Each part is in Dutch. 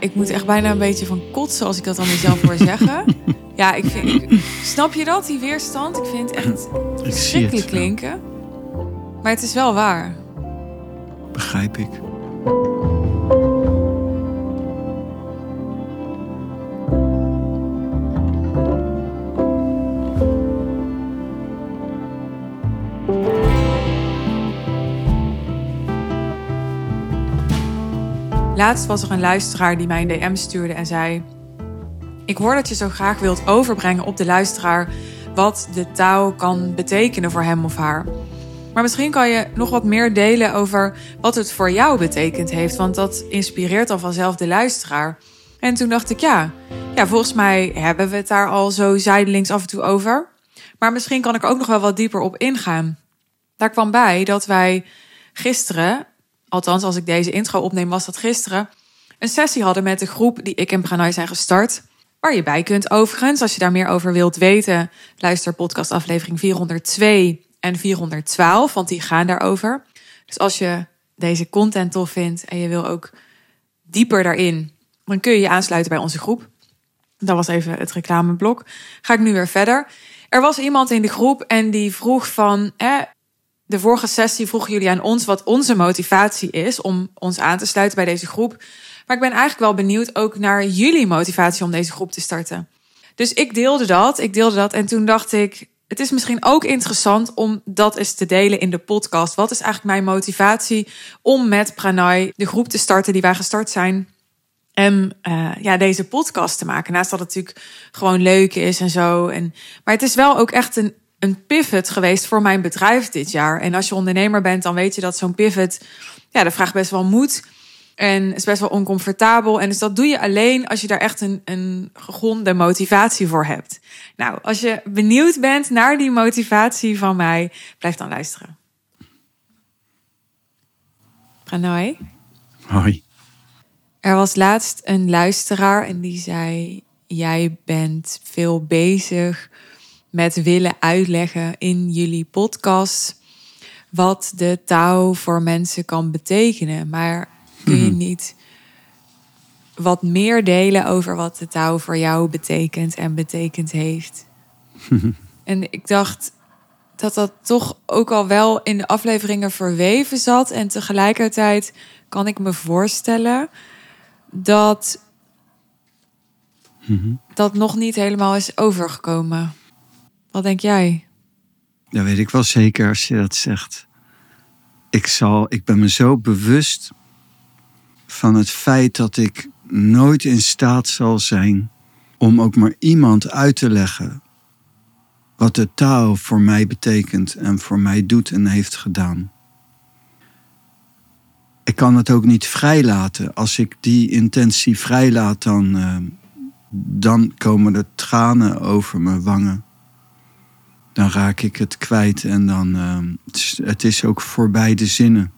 ik moet echt bijna een beetje van kotsen als ik dat aan mezelf hoor zeggen. Ja, ik vind. ik- snap je dat, die weerstand? Ik vind het echt verschrikkelijk klinken. Maar het is wel waar. Begrijp ik. Laatst was er een luisteraar die mij een DM stuurde en zei: Ik hoor dat je zo graag wilt overbrengen op de luisteraar wat de taal kan betekenen voor hem of haar. Maar misschien kan je nog wat meer delen over wat het voor jou betekend heeft, want dat inspireert dan vanzelf de luisteraar. En toen dacht ik: Ja, ja volgens mij hebben we het daar al zo zijdelings af en toe over. Maar misschien kan ik ook nog wel wat dieper op ingaan. Daar kwam bij dat wij gisteren althans als ik deze intro opneem, was dat gisteren, een sessie hadden met de groep die ik en Pranay zijn gestart. Waar je bij kunt overigens, als je daar meer over wilt weten, luister podcast aflevering 402 en 412, want die gaan daarover. Dus als je deze content tof vindt en je wil ook dieper daarin, dan kun je je aansluiten bij onze groep. Dat was even het reclameblok. Ga ik nu weer verder. Er was iemand in de groep en die vroeg van, eh, de vorige sessie vroegen jullie aan ons wat onze motivatie is om ons aan te sluiten bij deze groep. Maar ik ben eigenlijk wel benieuwd ook naar jullie motivatie om deze groep te starten. Dus ik deelde dat, ik deelde dat en toen dacht ik, het is misschien ook interessant om dat eens te delen in de podcast. Wat is eigenlijk mijn motivatie om met Pranay de groep te starten die wij gestart zijn? En eh, ja, deze podcast te maken. Naast dat het natuurlijk gewoon leuk is en zo. En, maar het is wel ook echt een, een pivot geweest voor mijn bedrijf dit jaar. En als je ondernemer bent, dan weet je dat zo'n pivot, ja, dat vraagt best wel moed. En is best wel oncomfortabel. En dus dat doe je alleen als je daar echt een, een gegronde motivatie voor hebt. Nou, als je benieuwd bent naar die motivatie van mij, blijf dan luisteren. Pranay? Hoi. Er was laatst een luisteraar en die zei: Jij bent veel bezig met willen uitleggen in jullie podcast wat de taal voor mensen kan betekenen. Maar kun je niet wat meer delen over wat de taal voor jou betekent en betekend heeft? en ik dacht dat dat toch ook al wel in de afleveringen verweven zat. En tegelijkertijd kan ik me voorstellen dat dat nog niet helemaal is overgekomen. Wat denk jij? Dat weet ik wel zeker als je dat zegt. Ik, zal, ik ben me zo bewust van het feit dat ik nooit in staat zal zijn om ook maar iemand uit te leggen wat de taal voor mij betekent en voor mij doet en heeft gedaan. Ik kan het ook niet vrijlaten. Als ik die intentie vrijlaat, dan, eh, dan komen er tranen over mijn wangen dan raak ik het kwijt en dan ehm, het, is, het is ook voorbij de zinnen.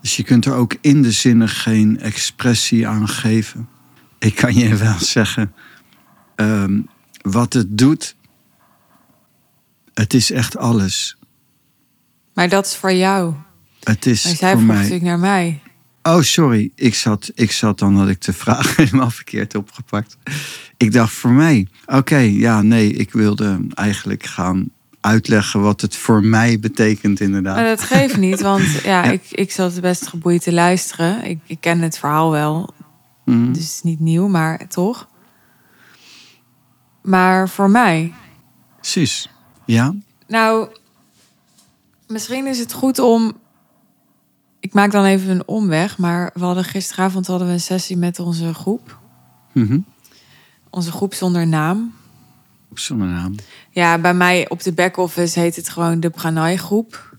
Dus je kunt er ook in de zinnen geen expressie aan geven. Ik kan je wel zeggen, ehm, wat het doet, het is echt alles. Maar dat is voor jou. Het is Maar zij voor mij. natuurlijk naar mij. Oh, sorry. Ik zat, ik zat dan had ik de vraag helemaal verkeerd opgepakt. Ik dacht voor mij. Oké, ja, nee, ik wilde eigenlijk gaan uitleggen wat het voor mij betekent, inderdaad. Maar dat geeft niet, want ja, Ik, ik zat best geboeid te luisteren. Ik, ik ken het verhaal wel, Mhm. dus het is niet nieuw, maar toch. Maar voor mij, Precies. Ja? nou, misschien is het goed om. Ik maak dan even een omweg, maar we hadden gisteravond hadden we een sessie met onze groep. Mhm. Onze groep zonder naam. Op zo'n naam. Ja, bij mij op de back-office heet het gewoon de Pranay groep.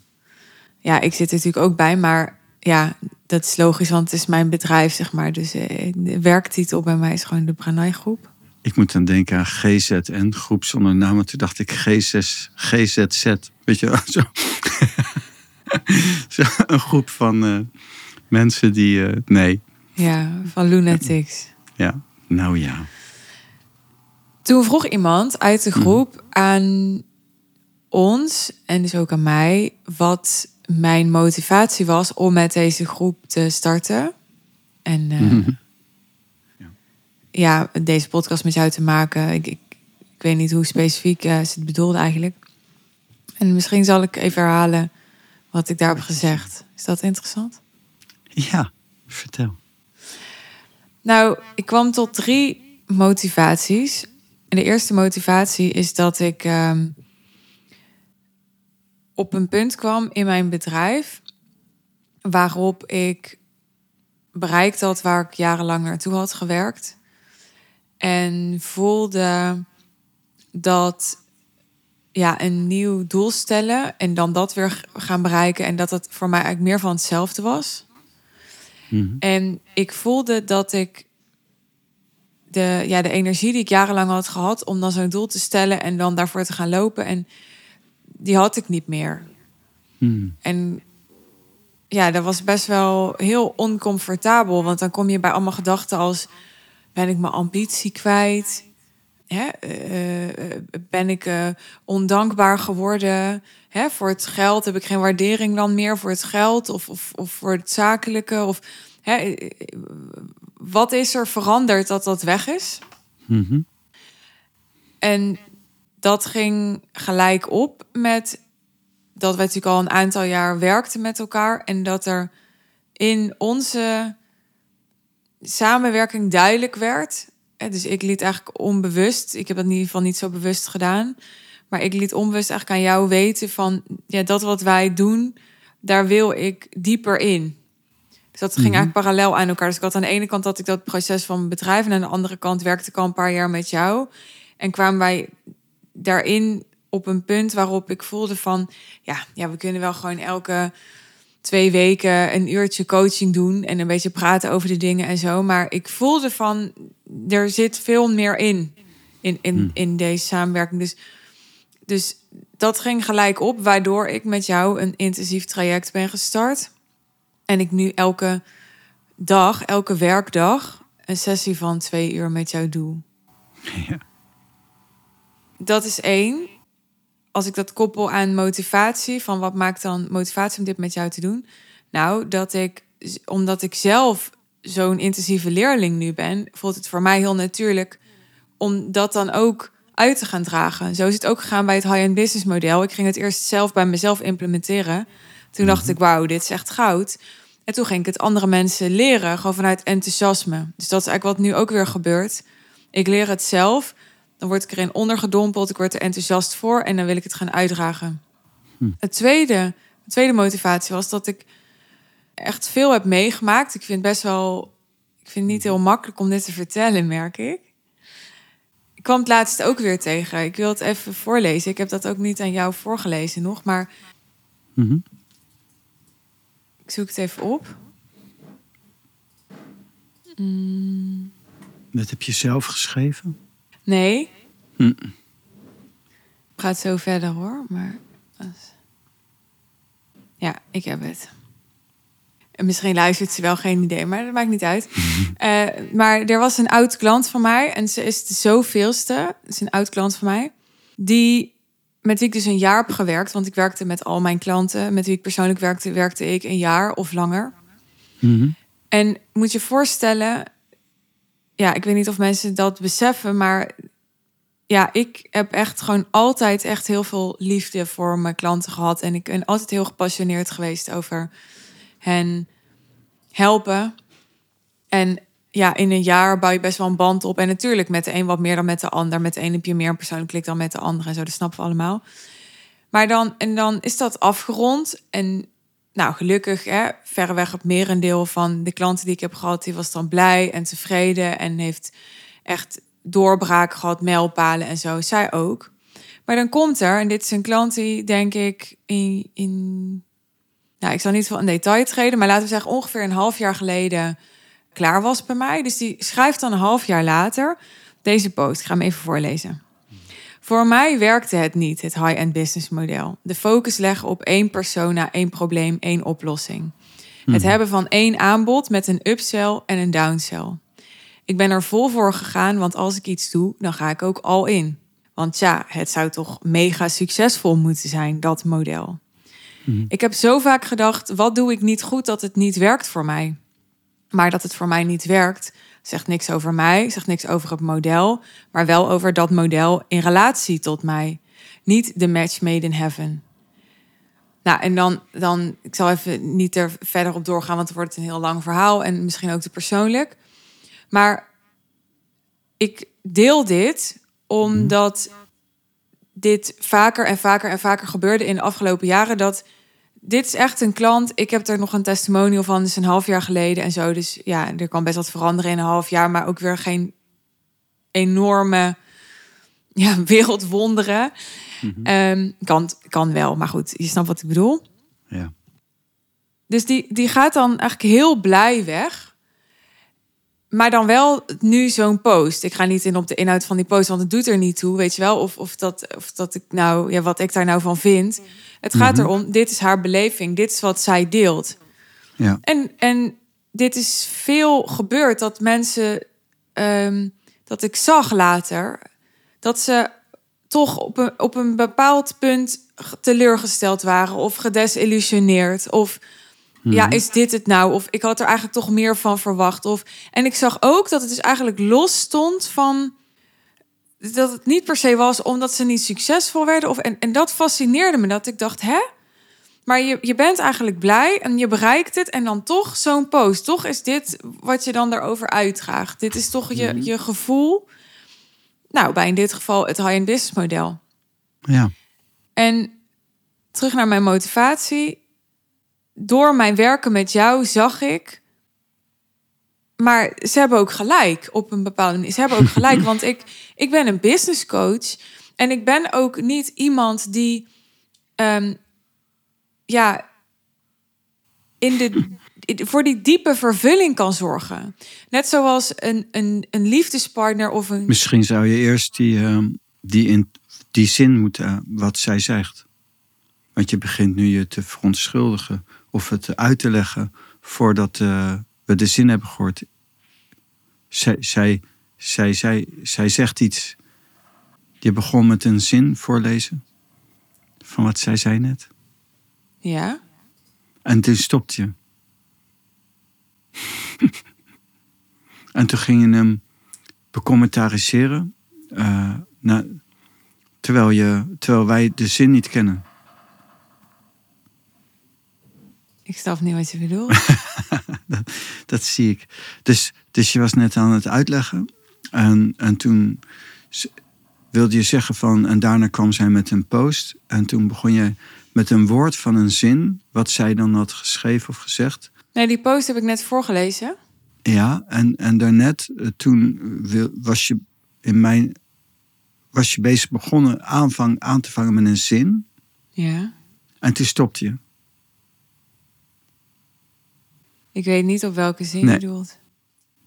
Ja, ik zit er natuurlijk ook bij, maar ja, dat is logisch, want het is mijn bedrijf, zeg maar. Dus eh, de werktitel bij mij is gewoon de Pranay groep. Ik moet dan denken aan GZN, groep zonder naam. En toen dacht ik G6, GZZ. Weet je zo. zo een groep van eh, mensen die... eh, nee, Ja, van Lunatics. ja. Nou ja. Toen vroeg iemand uit de groep aan ons, en dus ook aan mij, wat mijn motivatie was om met deze groep te starten. En eh, ja, deze podcast met jou te maken. Ik, ik, ik weet niet hoe specifiek uh, ze het bedoelde eigenlijk. En misschien zal ik even herhalen wat ik daar heb gezegd. Is dat interessant? Ja, vertel. Nou, ik kwam tot drie motivaties. En de eerste motivatie is dat ik ehm, op een punt kwam in mijn bedrijf waarop ik bereikt had waar ik jarenlang naartoe had gewerkt. En voelde dat ja, een nieuw doel stellen en dan dat weer gaan bereiken. En dat het voor mij eigenlijk meer van hetzelfde was. Mhm. En ik voelde dat ik de, ja, de energie die ik jarenlang had gehad om dan zo'n doel te stellen en dan daarvoor te gaan lopen. En die had ik niet meer. Mhm. En ja, dat was best wel heel oncomfortabel. Want dan kom je bij allemaal gedachten als: ben ik mijn ambitie kwijt? Hè? Eh, eh, ben ik uh, ondankbaar geworden? Hè? Voor het geld heb ik geen waardering dan meer voor het geld of, of, of voor het zakelijke? Of hè? Wat is er veranderd dat dat weg is? Mhm. En dat ging gelijk op met dat we natuurlijk al een aantal jaar werkten met elkaar en dat er in onze samenwerking duidelijk werd. Dus ik liet eigenlijk onbewust, ik heb dat in ieder geval niet zo bewust gedaan, maar ik liet onbewust eigenlijk aan jou weten van ja, dat wat wij doen, daar wil ik dieper in. Dus dat ging mhm. eigenlijk parallel aan elkaar. Dus ik had aan de ene kant dat ik dat proces van bedrijf en aan de andere kant werkte ik al een paar jaar met jou en kwamen wij daarin op een punt waarop ik voelde van ja, ja, we kunnen wel gewoon elke twee weken een uurtje coaching doen en een beetje praten over de dingen en zo. Maar ik voelde van er zit veel meer in in, in, hmm. in deze samenwerking. Dus, dus dat ging gelijk op, waardoor ik met jou een intensief traject ben gestart. En ik nu elke dag, elke werkdag, een sessie van twee uur met jou doe. Ja. Dat is één als ik dat koppel aan motivatie, van wat maakt dan motivatie om dit met jou te doen? Nou, dat ik, omdat ik zelf zo'n intensieve leerling nu ben, voelt het voor mij heel natuurlijk om dat dan ook uit te gaan dragen. Zo is het ook gegaan bij het high-end business model. Ik ging het eerst zelf bij mezelf implementeren. Toen dacht mhm. ik, wauw, dit is echt goud. En toen ging ik het andere mensen leren, gewoon vanuit enthousiasme. Dus dat is eigenlijk wat nu ook weer gebeurt. Ik leer het zelf dan word ik erin ondergedompeld, ik word er enthousiast voor en dan wil ik het gaan uitdragen. Hm. Het tweede, de tweede motivatie was dat ik echt veel heb meegemaakt. Ik vind het best wel, ik vind het niet heel makkelijk om dit te vertellen, merk ik. Ik kwam het laatst ook weer tegen. Ik wil het even voorlezen. Ik heb dat ook niet aan jou voorgelezen nog, maar mhm. Ik zoek het even op. Mm. Dat heb je zelf geschreven? Nee. Hm. Gaat zo verder hoor, maar. Ja, ik heb het. En misschien luistert ze wel geen idee, maar dat maakt niet uit. uh, maar er was een oud klant van mij en ze is de zoveelste. Het is een oud klant van mij. Die, met wie ik dus een jaar heb gewerkt. Want ik werkte met al mijn klanten. Met wie ik persoonlijk werkte, werkte ik een jaar of langer. Mhm. En moet je voorstellen, ja, ik weet niet of mensen dat beseffen, maar ja, ik heb echt gewoon altijd echt heel veel liefde voor mijn klanten gehad. En ik ben altijd heel gepassioneerd geweest over hen helpen. En ja, in een jaar bouw je best wel een band op. En natuurlijk met de een wat meer dan met de ander. Met de een heb je meer een persoonlijk klik dan met de andere. En zo, dat snappen we allemaal. Maar dan, en dan is dat afgerond. En nou, gelukkig, hè, verreweg het merendeel van de klanten die ik heb gehad, die was dan blij en tevreden en heeft echt doorbraak gehad, mijlpalen en zo. Zij ook. Maar dan komt er, en dit is een klant die denk ik in, in nou, ik zal niet veel in detail treden, maar laten we zeggen ongeveer een half jaar geleden klaar was bij mij. Dus die schrijft dan een half jaar later deze post. Ik ga hem even voorlezen. Voor mij werkte het niet, het high-end business model. De focus leggen op één persona, één probleem, één oplossing. Het hmm. hebben van één aanbod met een upsell en een downsell. Ik ben er vol voor gegaan, want als ik iets doe, dan ga ik ook al in. Want ja, het zou toch mega succesvol moeten zijn, dat model. Mhm. Ik heb zo vaak gedacht, wat doe ik niet goed dat het niet werkt voor mij? Maar dat het voor mij niet werkt, zegt niks over mij, zegt niks over het model, maar wel over dat model in relatie tot mij. Niet de match made in heaven. Nou, en dan, dan, ik zal even niet er verder op doorgaan, want het wordt een heel lang verhaal en misschien ook te persoonlijk. Maar ik deel dit omdat dit vaker en vaker en vaker gebeurde in de afgelopen jaren. Dat dit is echt een klant. Ik heb er nog een testimonial van, dus een half jaar geleden en zo. Dus ja, er kan best wat veranderen in een half jaar, maar ook weer geen enorme ja, wereldwonderen. Mm kan, kan wel, maar goed, je snapt wat ik bedoel. Ja. Dus die, die gaat dan eigenlijk heel blij weg. Maar dan wel nu zo'n post. Ik ga niet in op de inhoud van die post, want het doet er niet toe, weet je wel. Of, of, dat, of dat ik nou, ja, wat ik daar nou van vind. Het gaat Mhm. erom, dit is haar beleving, dit is wat zij deelt. Ja. En, en dit is veel gebeurd dat mensen, ehm, dat ik zag later, dat ze toch op een, op een bepaald punt teleurgesteld waren of gedesillusioneerd. Of ja, is dit het nou? Of ik had er eigenlijk toch meer van verwacht. Of, en ik zag ook dat het dus eigenlijk los stond van dat het niet per se was omdat ze niet succesvol werden. Of, en, en dat fascineerde me, dat ik dacht, hè? Maar je, je bent eigenlijk blij en je bereikt het. En dan toch zo'n post. Toch is dit wat je dan daarover uitdraagt. Dit is toch je, je gevoel. Nou, bij in dit geval het high-end business model. Ja. En terug naar mijn motivatie. Door mijn werken met jou zag ik. Maar ze hebben ook gelijk op een bepaalde manier. Ze hebben ook gelijk, want ik, ik ben een business coach. En ik ben ook niet iemand die. ehm, ja. In de, voor die diepe vervulling kan zorgen. Net zoals een, een, een liefdespartner of een. Misschien zou je eerst die, ehm, die, in, die zin moeten, eh, wat zij zegt. Want je begint nu je te verontschuldigen of het uit te leggen voordat eh, we de zin hebben gehoord. Zij, zij, zij, zij, zij zegt iets. Je begon met een zin voorlezen van wat zij zei net. Ja. En toen stopt je. en toen ging je hem becommentariseeren. eh, na- terwijl, je, terwijl wij de zin niet kennen. Ik snap niet wat je bedoelt. Dat zie ik. Dus, dus je was net aan het uitleggen. En, en toen wilde je zeggen van... En daarna kwam zij met een post. En toen begon je met een woord van een zin... wat zij dan had geschreven of gezegd. Nee, die post heb ik net voorgelezen. Ja, en, en daarnet, eh, toen was je in mijn was je bezig begonnen aanvang, aan te vangen met een zin. Ja. En toen stopte je. Ik weet niet op welke zin Nee. je bedoelt.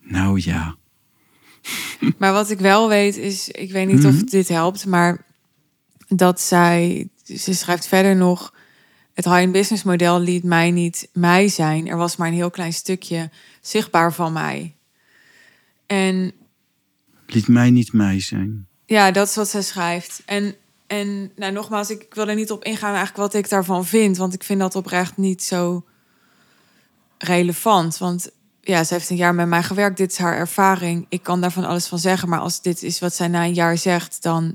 Nou ja. Maar wat ik wel weet is, ik weet niet Mhm. of dit helpt, maar dat zij, ze schrijft verder nog, het high-end business model liet mij niet mij zijn. Er was maar een heel klein stukje zichtbaar van mij. En Liet mij niet mij zijn. ja, dat is wat zij schrijft. En, en nou, nogmaals, ik, ik wil er niet op ingaan eigenlijk wat ik daarvan vind, want ik vind dat oprecht niet zo relevant. Want ja, ze heeft een jaar met mij gewerkt. Dit is haar ervaring. Ik kan daar van alles van zeggen. Maar als dit is wat zij na een jaar zegt, dan,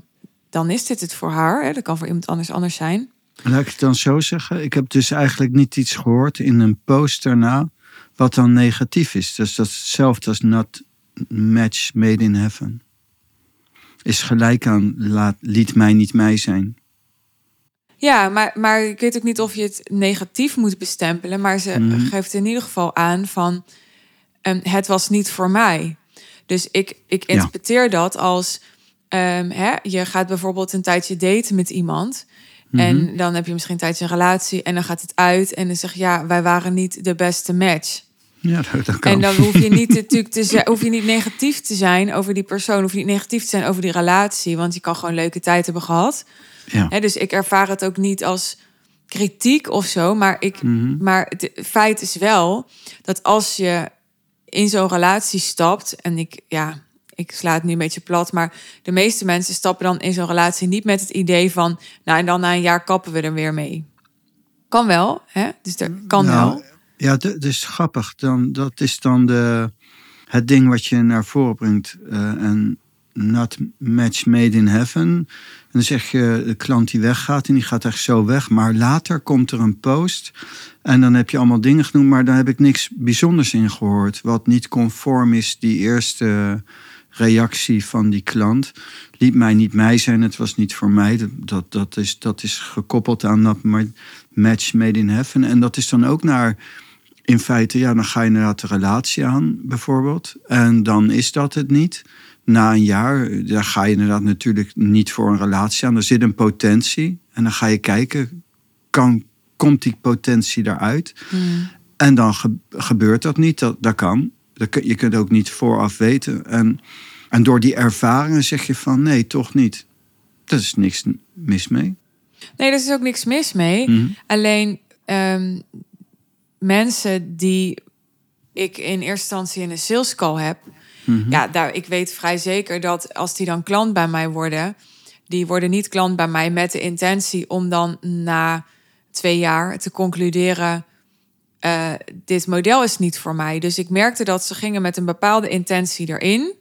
dan is dit het voor haar. Hè? Dat kan voor iemand anders anders zijn. Laat ik het dan zo zeggen. Ik heb dus eigenlijk niet iets gehoord in een post daarna. wat dan negatief is. Dus dat is hetzelfde als not match made in heaven. Is gelijk aan laat, liet mij niet mij zijn. Ja, maar, maar ik weet ook niet of je het negatief moet bestempelen. Maar ze Mhm. geeft in ieder geval aan van... ehm, het was niet voor mij. Dus ik, ik Ja. interpreteer dat als... ehm, hè, je gaat bijvoorbeeld een tijdje daten met iemand... Mhm. En dan heb je misschien een tijdje een relatie en dan gaat het uit en dan zeg je ja, wij waren niet de beste match. Ja, dat, kan. En dan hoef je niet natuurlijk te zijn, hoef je niet negatief te zijn over die persoon, hoef je niet negatief te zijn over die relatie, want je kan gewoon leuke tijd hebben gehad. Ja. Dus ik ervaar het ook niet als kritiek of zo, maar ik, Mhm. maar het feit is wel dat als je in zo'n relatie stapt en ik ja, ik sla het nu een beetje plat, maar de meeste mensen stappen dan in zo'n relatie niet met het idee van, nou en dan na een jaar kappen we er weer mee. Kan wel, hè? Dus er kan Nou, wel. Ja, dat is grappig. Dan, dat is dan de, het ding wat je naar voren brengt. Uh, en not match made in heaven. En dan zeg je de klant die weggaat en die gaat echt zo weg. Maar later komt er een post en dan heb je allemaal dingen genoemd, maar daar heb ik niks bijzonders in gehoord. Wat niet conform is, die eerste reactie van die klant. Liet mij niet mij zijn, het was niet voor mij. Dat, dat, is, dat is gekoppeld aan dat match made in heaven. En dat is dan ook naar, in feite, ja, dan ga je inderdaad de relatie aan, bijvoorbeeld. En dan is dat het niet na een jaar, daar ga je inderdaad natuurlijk niet voor een relatie aan. Er zit een potentie. En dan ga je kijken, kan, komt die potentie eruit? Hmm. En dan gebeurt dat niet. Dat, dat kan. je kunt ook niet vooraf weten. En, en door die ervaringen zeg je van nee, toch niet. Dat is niks mis mee. Nee, er is ook niks mis mee. Hmm. Alleen ehm, mensen die ik in eerste instantie in een sales call heb Mhm. Ja, daar, ik weet vrij zeker dat als die dan klant bij mij worden, die worden niet klant bij mij met de intentie om dan na twee jaar te concluderen. Uh, dit model is niet voor mij. Dus ik merkte dat ze gingen met een bepaalde intentie erin.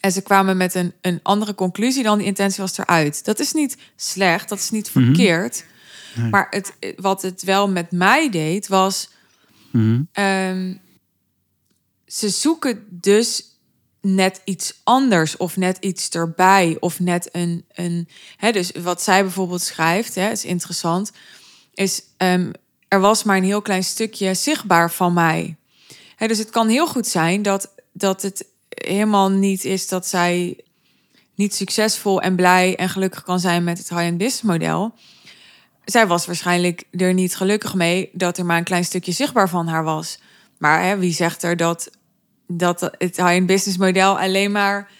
En ze kwamen met een, een andere conclusie dan die intentie was eruit. Dat is niet slecht, dat is niet mhm. verkeerd. Maar het, wat het wel met mij deed, was. Mhm. Ehm, ze zoeken dus net iets anders of net iets erbij of net een. een hè, dus wat zij bijvoorbeeld schrijft, hè, is interessant, is um, er was maar een heel klein stukje zichtbaar van mij. Hè, dus het kan heel goed zijn dat, dat het helemaal niet is dat zij niet succesvol en blij en gelukkig kan zijn met het high-end business model. Zij was waarschijnlijk er niet gelukkig mee dat er maar een klein stukje zichtbaar van haar was. Maar hè, wie zegt er dat dat het high-end business model alleen maar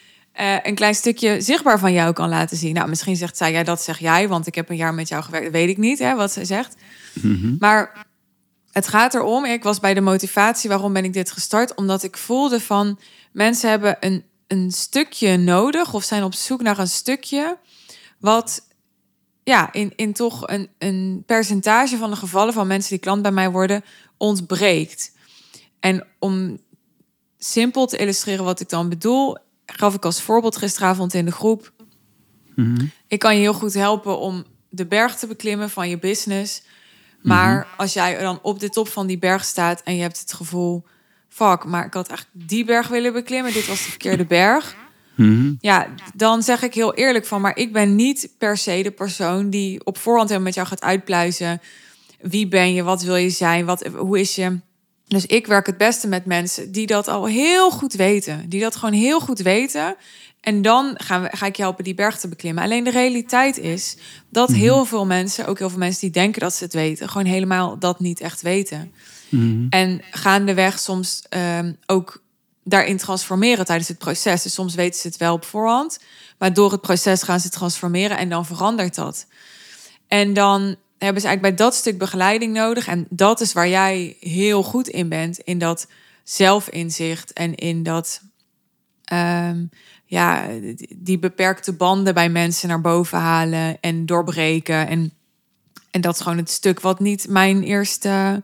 uh, een klein stukje zichtbaar van jou kan laten zien. Nou, misschien zegt zij, ja, dat zeg jij, want ik heb een jaar met jou gewerkt. weet ik niet, hè, wat zij zegt. Mhm. Maar het gaat erom, ik was bij de motivatie, waarom ben ik dit gestart? Omdat ik voelde van, mensen hebben een, een stukje nodig of zijn op zoek naar een stukje wat ja, in, in toch een, een percentage van de gevallen van mensen die klant bij mij worden, ontbreekt. En om simpel te illustreren wat ik dan bedoel, gaf ik als voorbeeld gisteravond in de groep. Mhm. Ik kan je heel goed helpen om de berg te beklimmen van je business. Maar mhm. als jij dan op de top van die berg staat en je hebt het gevoel, fuck, maar ik had eigenlijk die berg willen beklimmen, dit was de verkeerde berg. Mhm. Ja, dan zeg ik heel eerlijk van, maar ik ben niet per se de persoon die op voorhand helemaal met jou gaat uitpluizen. Wie ben je? Wat wil je zijn? Wat, hoe is je dus ik werk het beste met mensen die dat al heel goed weten. Die dat gewoon heel goed weten. En dan gaan we, ga ik je helpen die berg te beklimmen. Alleen de realiteit is dat mhm. heel veel mensen, ook heel veel mensen die denken dat ze het weten, gewoon helemaal dat niet echt weten. Mm-hmm. En gaandeweg soms um, ook daarin transformeren tijdens het proces. Dus soms weten ze het wel op voorhand, maar door het proces gaan ze transformeren en dan verandert dat. En dan hebben ze eigenlijk bij dat stuk begeleiding nodig. En dat is waar jij heel goed in bent. In dat zelfinzicht en in dat. Um, ja, die beperkte banden bij mensen naar boven halen en doorbreken. En, en dat is gewoon het stuk wat niet mijn eerste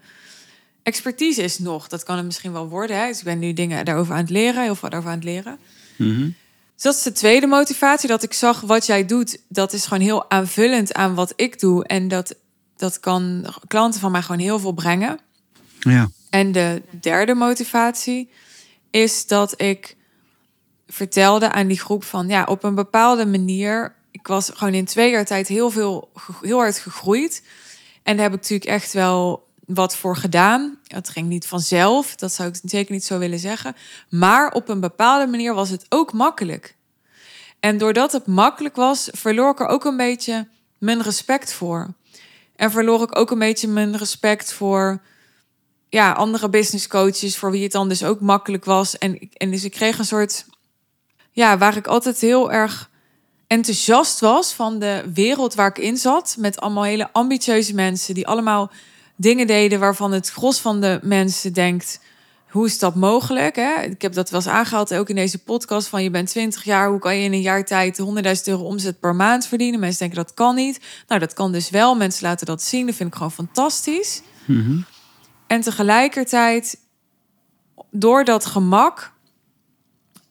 expertise is nog. Dat kan het misschien wel worden. Hè? Dus ik ben nu dingen daarover aan het leren, heel veel daarover aan het leren. Mm dus dat is de tweede motivatie. Dat ik zag wat jij doet. Dat is gewoon heel aanvullend aan wat ik doe. En dat dat kan klanten van mij gewoon heel veel brengen. Ja. En de derde motivatie is dat ik vertelde aan die groep van ja, op een bepaalde manier. Ik was gewoon in twee jaar tijd heel veel, heel hard gegroeid. En daar heb ik natuurlijk echt wel wat voor gedaan. Het ging niet vanzelf, dat zou ik zeker niet zo willen zeggen. Maar op een bepaalde manier was het ook makkelijk. En doordat het makkelijk was, verloor ik er ook een beetje mijn respect voor. En verloor ik ook een beetje mijn respect voor ja, andere business coaches, voor wie het dan dus ook makkelijk was. En, en dus ik kreeg een soort, ja, waar ik altijd heel erg enthousiast was van de wereld waar ik in zat. Met allemaal hele ambitieuze mensen die allemaal dingen deden waarvan het gros van de mensen denkt hoe is dat mogelijk? Hè? Ik heb dat wel eens aangehaald, ook in deze podcast, van je bent 20 jaar, hoe kan je in een jaar tijd 100.000 euro omzet per maand verdienen? Mensen denken dat kan niet. Nou, dat kan dus wel. Mensen laten dat zien, dat vind ik gewoon fantastisch. Mhm. En tegelijkertijd, door dat gemak,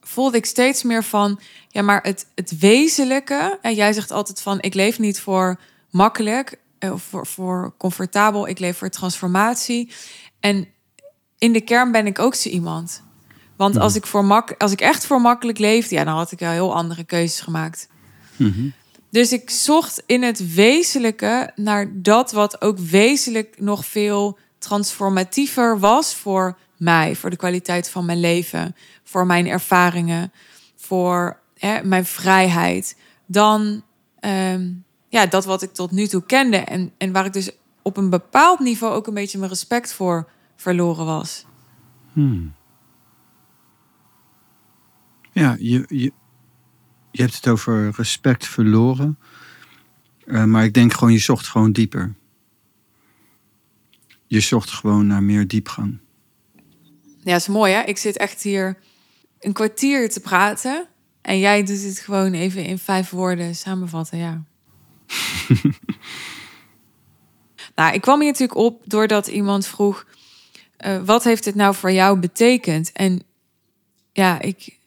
voelde ik steeds meer van, ja, maar het, het wezenlijke. En jij zegt altijd van, ik leef niet voor makkelijk, eh, of voor, voor comfortabel, ik leef voor transformatie. En in de kern ben ik ook zo iemand. Want als ik, voor mak als ik echt voor makkelijk leefde, ja, dan had ik wel heel andere keuzes gemaakt. Mhm. Dus ik zocht in het wezenlijke naar dat wat ook wezenlijk nog veel transformatiever was voor mij, voor de kwaliteit van mijn leven, voor mijn ervaringen, voor hè, mijn vrijheid, dan ehm, ja, dat wat ik tot nu toe kende en, en waar ik dus op een bepaald niveau ook een beetje mijn respect voor verloren was. Hmm. Ja, je, je, je hebt het over respect verloren. Eh, maar ik denk gewoon, je zocht gewoon dieper. Je zocht gewoon naar meer diepgang. Ja, is mooi hè. Ik zit echt hier een kwartier te praten. En jij doet het gewoon even in vijf woorden samenvatten, ja. nou, ik kwam hier natuurlijk op doordat iemand vroeg... eh, wat heeft het nou voor jou betekend? En ja, ik,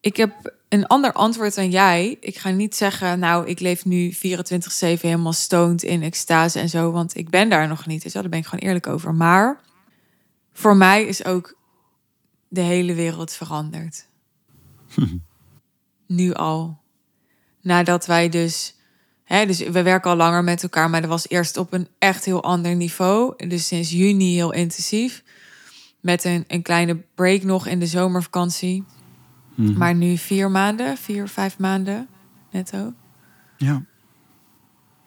ik heb een ander antwoord dan jij. Ik ga niet zeggen, nou, ik leef nu 24-7 helemaal stoned in extase en zo. Want ik ben daar nog niet. Dus ja, daar ben ik gewoon eerlijk over. Maar voor mij is ook de hele wereld veranderd. nu al. Nadat wij dus... Dus we werken al langer met elkaar, maar dat was eerst op een echt heel ander niveau. Dus sinds juni heel intensief. Met een, een kleine break nog in de zomervakantie. Mhm. Maar nu vier maanden, vier, vijf maanden netto. Ja.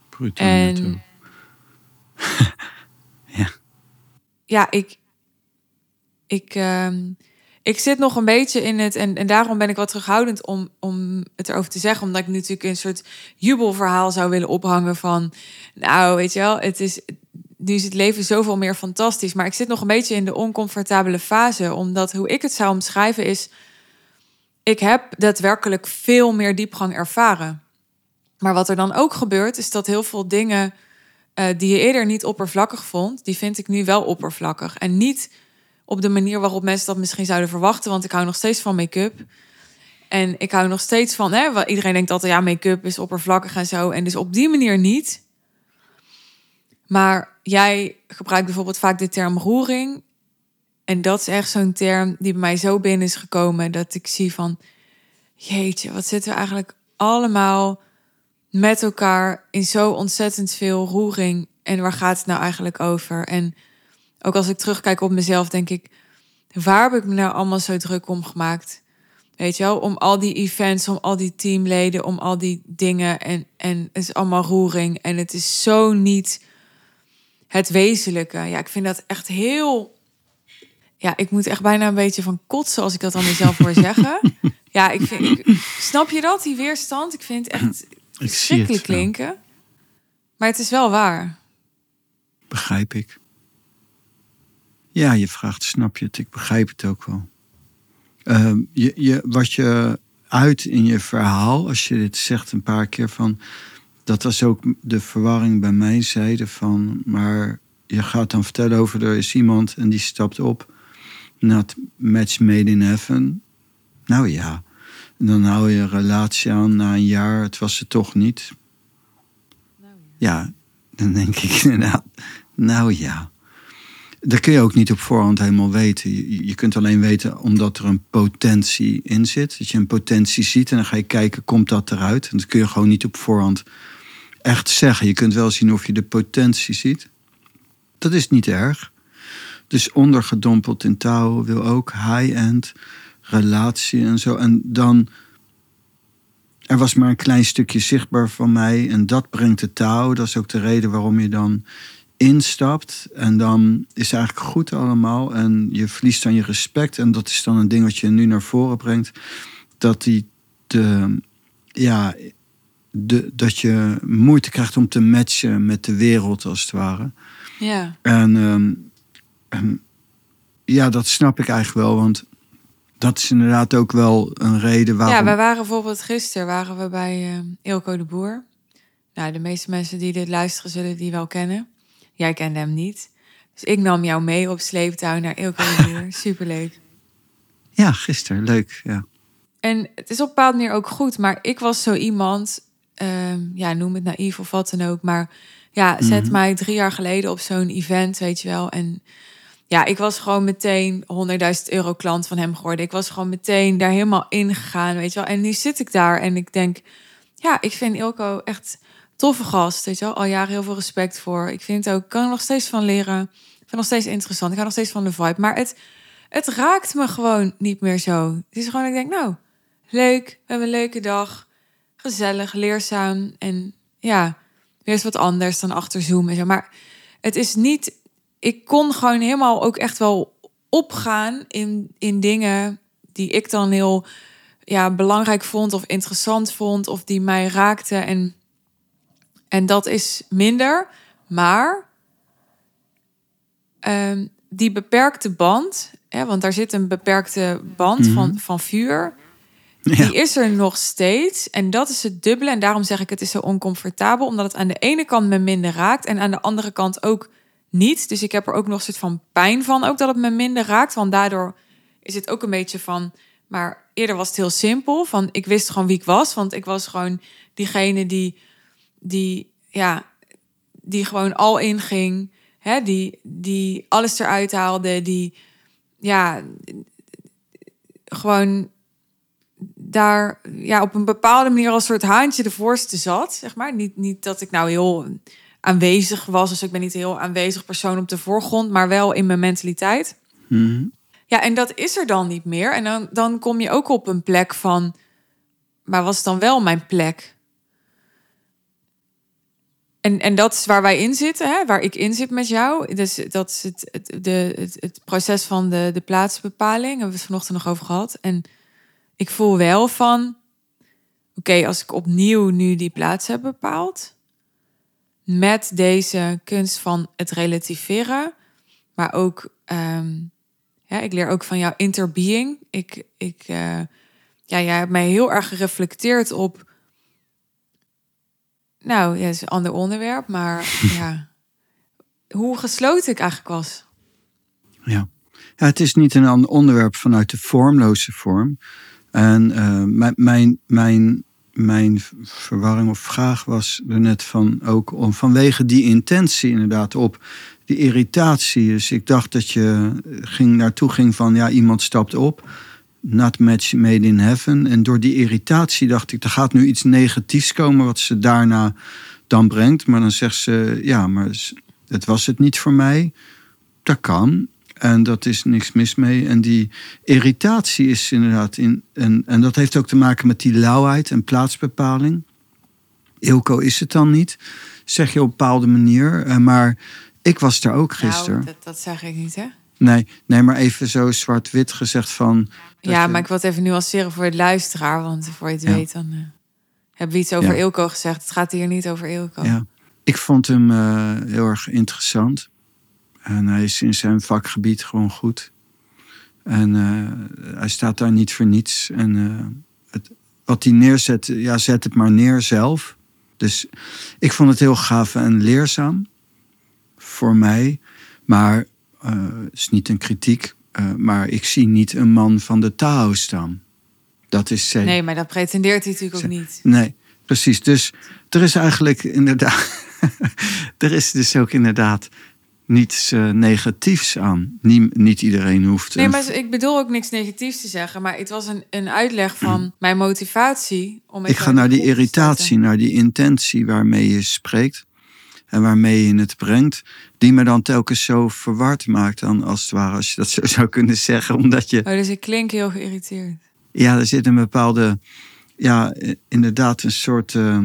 Bruto En- netto. ja. Ja, ik, ik, ehm, ik zit nog een beetje in het. En, en daarom ben ik wat terughoudend om, om het erover te zeggen. Omdat ik natuurlijk een soort jubelverhaal zou willen ophangen van. Nou, weet je wel, het is. Nu is het leven zoveel meer fantastisch. Maar ik zit nog een beetje in de oncomfortabele fase. Omdat hoe ik het zou omschrijven is. Ik heb daadwerkelijk veel meer diepgang ervaren. Maar wat er dan ook gebeurt, is dat heel veel dingen eh, die je eerder niet oppervlakkig vond, die vind ik nu wel oppervlakkig. En niet op de manier waarop mensen dat misschien zouden verwachten, want ik hou nog steeds van make-up. En ik hou nog steeds van, hè, iedereen denkt altijd, ja, make-up is oppervlakkig en zo. En dus op die manier niet. Maar jij gebruikt bijvoorbeeld vaak de term roering. En dat is echt zo'n term die bij mij zo binnen is gekomen dat ik zie van, jeetje, wat zitten we eigenlijk allemaal met elkaar in zo ontzettend veel roering. En waar gaat het nou eigenlijk over? En ook als ik terugkijk op mezelf, denk ik, waar heb ik me nou allemaal zo druk om gemaakt? Weet je wel, om al die events, om al die teamleden, om al die dingen. En, en het is allemaal roering. En het is zo niet het wezenlijke. Ja, ik vind dat echt heel. Ja, ik moet echt bijna een beetje van kotsen als ik dat aan mezelf hoor zeggen. Ja, ik vind. Ik, snap je dat, die weerstand? Ik vind het echt Ik zie het. klinken. Maar het is wel waar. Begrijp ik. Ja, je vraagt, snap je het? Ik begrijp het ook wel. Ehm, je, je, wat je uit in je verhaal, als je dit zegt een paar keer van... Dat was ook de verwarring bij mijn zijde van... Maar je gaat dan vertellen over er is iemand en die stapt op. Not match made in heaven. Nou ja, en dan hou je een relatie aan na een jaar. Het was het toch niet. Ja, dan denk ik inderdaad, nou ja. Dat kun je ook niet op voorhand helemaal weten. Je, kunt alleen weten omdat er een potentie in zit. Dat je een potentie ziet en dan ga je kijken, komt dat eruit? En dat kun je gewoon niet op voorhand echt zeggen. Je kunt wel zien of je de potentie ziet. Dat is niet erg. Dus ondergedompeld in touw wil ook high-end relatie en zo. En dan er was maar een klein stukje zichtbaar van mij en dat brengt de touw. Dat is ook de reden waarom je dan instapt. En dan is het eigenlijk goed allemaal en je verliest dan je respect. En dat is dan een ding wat je nu naar voren brengt. Dat, die de, ja, de, dat je moeite krijgt om te matchen met de wereld als het ware. Ja. En ehm, ehm, ja, dat snap ik eigenlijk wel, want dat is inderdaad ook wel een reden waarom... Ja, wij waren bijvoorbeeld gisteren waren we bij Ilko de Boer. Nou, de meeste mensen die dit luisteren zullen die wel kennen. Jij kende hem niet. Dus ik nam jou mee op sleeptouw naar Boer. Superleuk. Ja, gisteren. Leuk, ja. En het is op een bepaalde manier ook goed. Maar ik was zo iemand, ehm, ja, noem het naïef of wat dan ook. Maar ja, zet Mhm. mij drie jaar geleden op zo'n event, weet je wel. En ja, ik was gewoon meteen 100.000 euro klant van hem geworden. Ik was gewoon meteen daar helemaal in gegaan, weet je wel. En nu zit ik daar en ik denk, ja, ik vind Ilko echt toffe gast, weet je. Al jaren heel veel respect voor. Ik vind het ook, kan er nog steeds van leren. Ik vind het nog steeds interessant. Ik ga nog steeds van de vibe. Maar het, het raakt me gewoon niet meer zo. Het is gewoon, ik denk, nou, leuk. We hebben een leuke dag. Gezellig, leerzaam. En ja, weer eens wat anders dan achter Zoom en zo. Maar het is niet... Ik kon gewoon helemaal ook echt wel opgaan in, in dingen die ik dan heel ja, belangrijk vond of interessant vond of die mij raakten. En, en dat is minder. Maar ehm, die beperkte band, hè, want daar zit een beperkte band van, van vuur. Ja. Die is er nog steeds. En dat is het dubbele. En daarom zeg ik het is zo oncomfortabel. Omdat het aan de ene kant me minder raakt. En aan de andere kant ook niet. Dus ik heb er ook nog een soort van pijn van. Ook dat het me minder raakt. Want daardoor is het ook een beetje van... Maar eerder was het heel simpel. Van ik wist gewoon wie ik was. Want ik was gewoon diegene die... die ja, die gewoon al inging. Hè, die, die alles eruit haalde. Die ja, gewoon daar ja, op een bepaalde manier als soort haantje de voorste zat. Zeg maar. niet, niet dat ik nou heel aanwezig was. Dus ik ben niet een heel aanwezig persoon op de voorgrond. Maar wel in mijn mentaliteit. Mhm. Ja, en dat is er dan niet meer. En dan, dan kom je ook op een plek van... Maar was dan wel mijn plek? En, en dat is waar wij in zitten, hè? waar ik in zit met jou. Dus dat is het, het, de, het, proces van de, de plaatsbepaling. Hebben we het vanochtend nog over gehad. En ik voel wel van... Oké, als ik opnieuw nu die plaats heb bepaald... met deze kunst van het relativeren... maar ook... ja, ik leer ook van jouw interbeing. Ik, ik, eh, ja, jij hebt mij heel erg gereflecteerd op. Nou, ja, is een ander onderwerp, maar ja, hoe gesloten ik eigenlijk was. Ja. ja, het is niet een ander onderwerp vanuit de vormloze vorm. En eh, mijn, mijn, mijn, mijn verwarring of vraag was er net van ook om vanwege die intentie inderdaad op die irritatie. Dus ik dacht dat je ging, naartoe ging van ja, iemand stapt op. Not match made in heaven. En door die irritatie dacht ik, er gaat nu iets negatiefs komen wat ze daarna dan brengt. Maar dan zegt ze, ja, maar het was het niet voor mij. Dat kan. En dat is niks mis mee. En die irritatie is inderdaad in. En, en dat heeft ook te maken met die lauwheid en plaatsbepaling. Ilko is het dan niet, zeg je op een bepaalde manier. Eh, Maar ik was daar ook gisteren. Nou, dat, dat zeg ik niet, hè? Nee, nee, maar even zo zwart-wit gezegd van. Ja, je- maar ik wil het even nuanceren voor het luisteraar. Want voor je het Ja. weet, dan eh, hebben we iets over Ja. Ilko gezegd. Het gaat hier niet over Ilko. Ja, ik vond hem eh, heel erg interessant. En hij is in zijn vakgebied gewoon goed. En eh, hij staat daar niet voor niets. En het, wat hij neerzet, ja, zet het maar neer zelf. Dus ik vond het heel gaaf en leerzaam voor mij. Maar is niet een kritiek. eh, maar ik zie niet een man van de Tao staan. Dat is zeker. Nee, maar dat pretendeert hij natuurlijk ook niet. Nee, precies. Dus er is eigenlijk inderdaad. er is dus ook inderdaad niets eh, negatiefs aan. Nie- niet iedereen hoeft. Nee, maar ik bedoel ook niks negatiefs te zeggen. Maar het was een, een uitleg van mijn motivatie. Om ik ga naar die irritatie, naar die intentie waarmee je spreekt. En waarmee je het brengt. Die me dan telkens zo verward maakt. Dan als het ware, als je dat zo zou kunnen zeggen. Omdat je. Oh, dus ik klink heel geïrriteerd. Ja, er zit een bepaalde, ja, eh, inderdaad een soort, eh,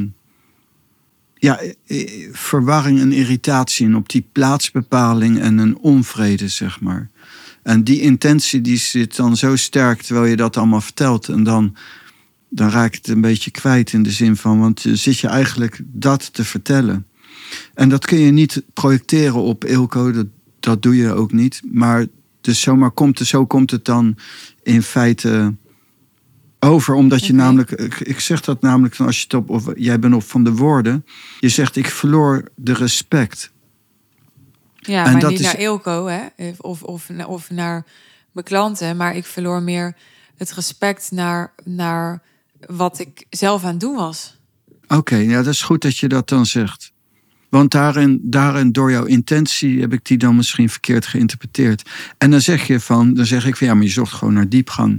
ja, eh, verwarring en irritatie in op die plaatsbepaling en een onvrede, zeg maar. En die intentie die zit dan zo sterk terwijl je dat allemaal vertelt. En dan, dan raak je het een beetje kwijt in de zin van, want zit je eigenlijk dat te vertellen. En dat kun je niet projecteren op Ilko, dat, dat doe je ook niet. Maar dus zomaar komt het, zo komt het dan in feite over. Omdat je Oké. namelijk, ik, ik zeg dat namelijk van als je het op, of jij bent op van de woorden. Je zegt ik verloor de respect. Ja, En maar dat niet is- naar Eelco hè? Of, of, of naar mijn klanten. Maar ik verloor meer het respect naar, naar wat ik zelf aan het doen was. Oké, ja, dat is goed dat je dat dan zegt. Want daarin, daarin, door jouw intentie, heb ik die dan misschien verkeerd geïnterpreteerd. En dan zeg je van, dan zeg ik van ja, maar je zocht gewoon naar diepgang.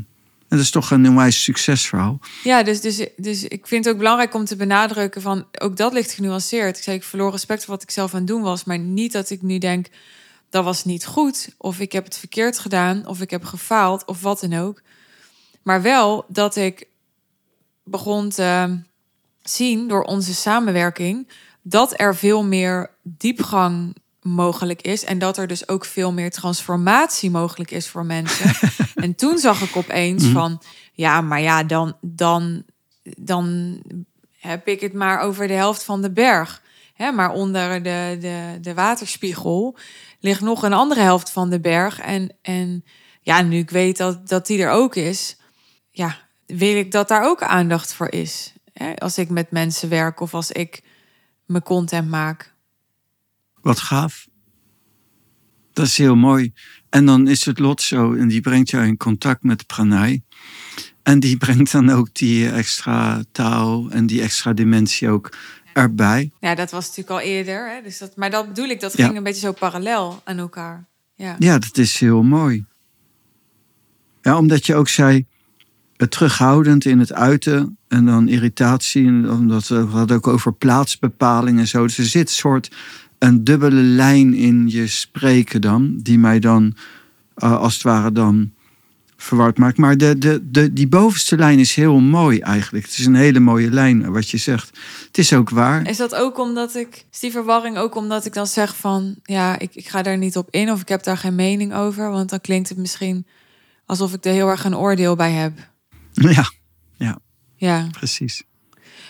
En dat is toch een onwijs succesverhaal. Ja, dus, dus, dus ik vind het ook belangrijk om te benadrukken van ook dat ligt genuanceerd. Ik zei, ik verloor respect voor wat ik zelf aan het doen was, maar niet dat ik nu denk dat was niet goed of ik heb het verkeerd gedaan of ik heb gefaald of wat dan ook. Maar wel dat ik begon te zien door onze samenwerking dat er veel meer diepgang mogelijk is en dat er dus ook veel meer transformatie mogelijk is voor mensen. en toen zag ik opeens Mhm. van ja, maar ja, dan, dan, dan heb ik het maar over de helft van de berg. Hè, maar onder de, de, de waterspiegel ligt nog een andere helft van de berg. En, en ja, nu ik weet dat, dat die er ook is, ja, wil ik dat daar ook aandacht voor is. Hè, als ik met mensen werk of als ik mijn content maak. Wat gaaf. Dat is heel mooi. En dan is het lot zo, en die brengt jou in contact met Pranay. En die brengt dan ook die extra taal en die extra dimensie ook erbij. Ja, dat was natuurlijk al eerder. Hè? Dus dat, maar dat bedoel ik, dat Ja. ging een beetje zo parallel aan elkaar. Ja. Ja, dat is heel mooi. Ja, omdat je ook zei, terughoudend in het uiten en dan irritatie. Omdat we we hadden ook over plaatsbepaling en zo. Dus er zit een soort een dubbele lijn in je spreken dan, die mij dan eh, als het ware dan verward maakt. Maar de, de, de, die bovenste lijn is heel mooi eigenlijk. Het is een hele mooie lijn wat je zegt. Het is ook waar. Is dat ook omdat ik, is die verwarring ook omdat ik dan zeg van, ja, ik, ik ga daar niet op in of ik heb daar geen mening over? Want dan klinkt het misschien alsof ik er heel erg een oordeel bij heb. Ja, Ja, precies.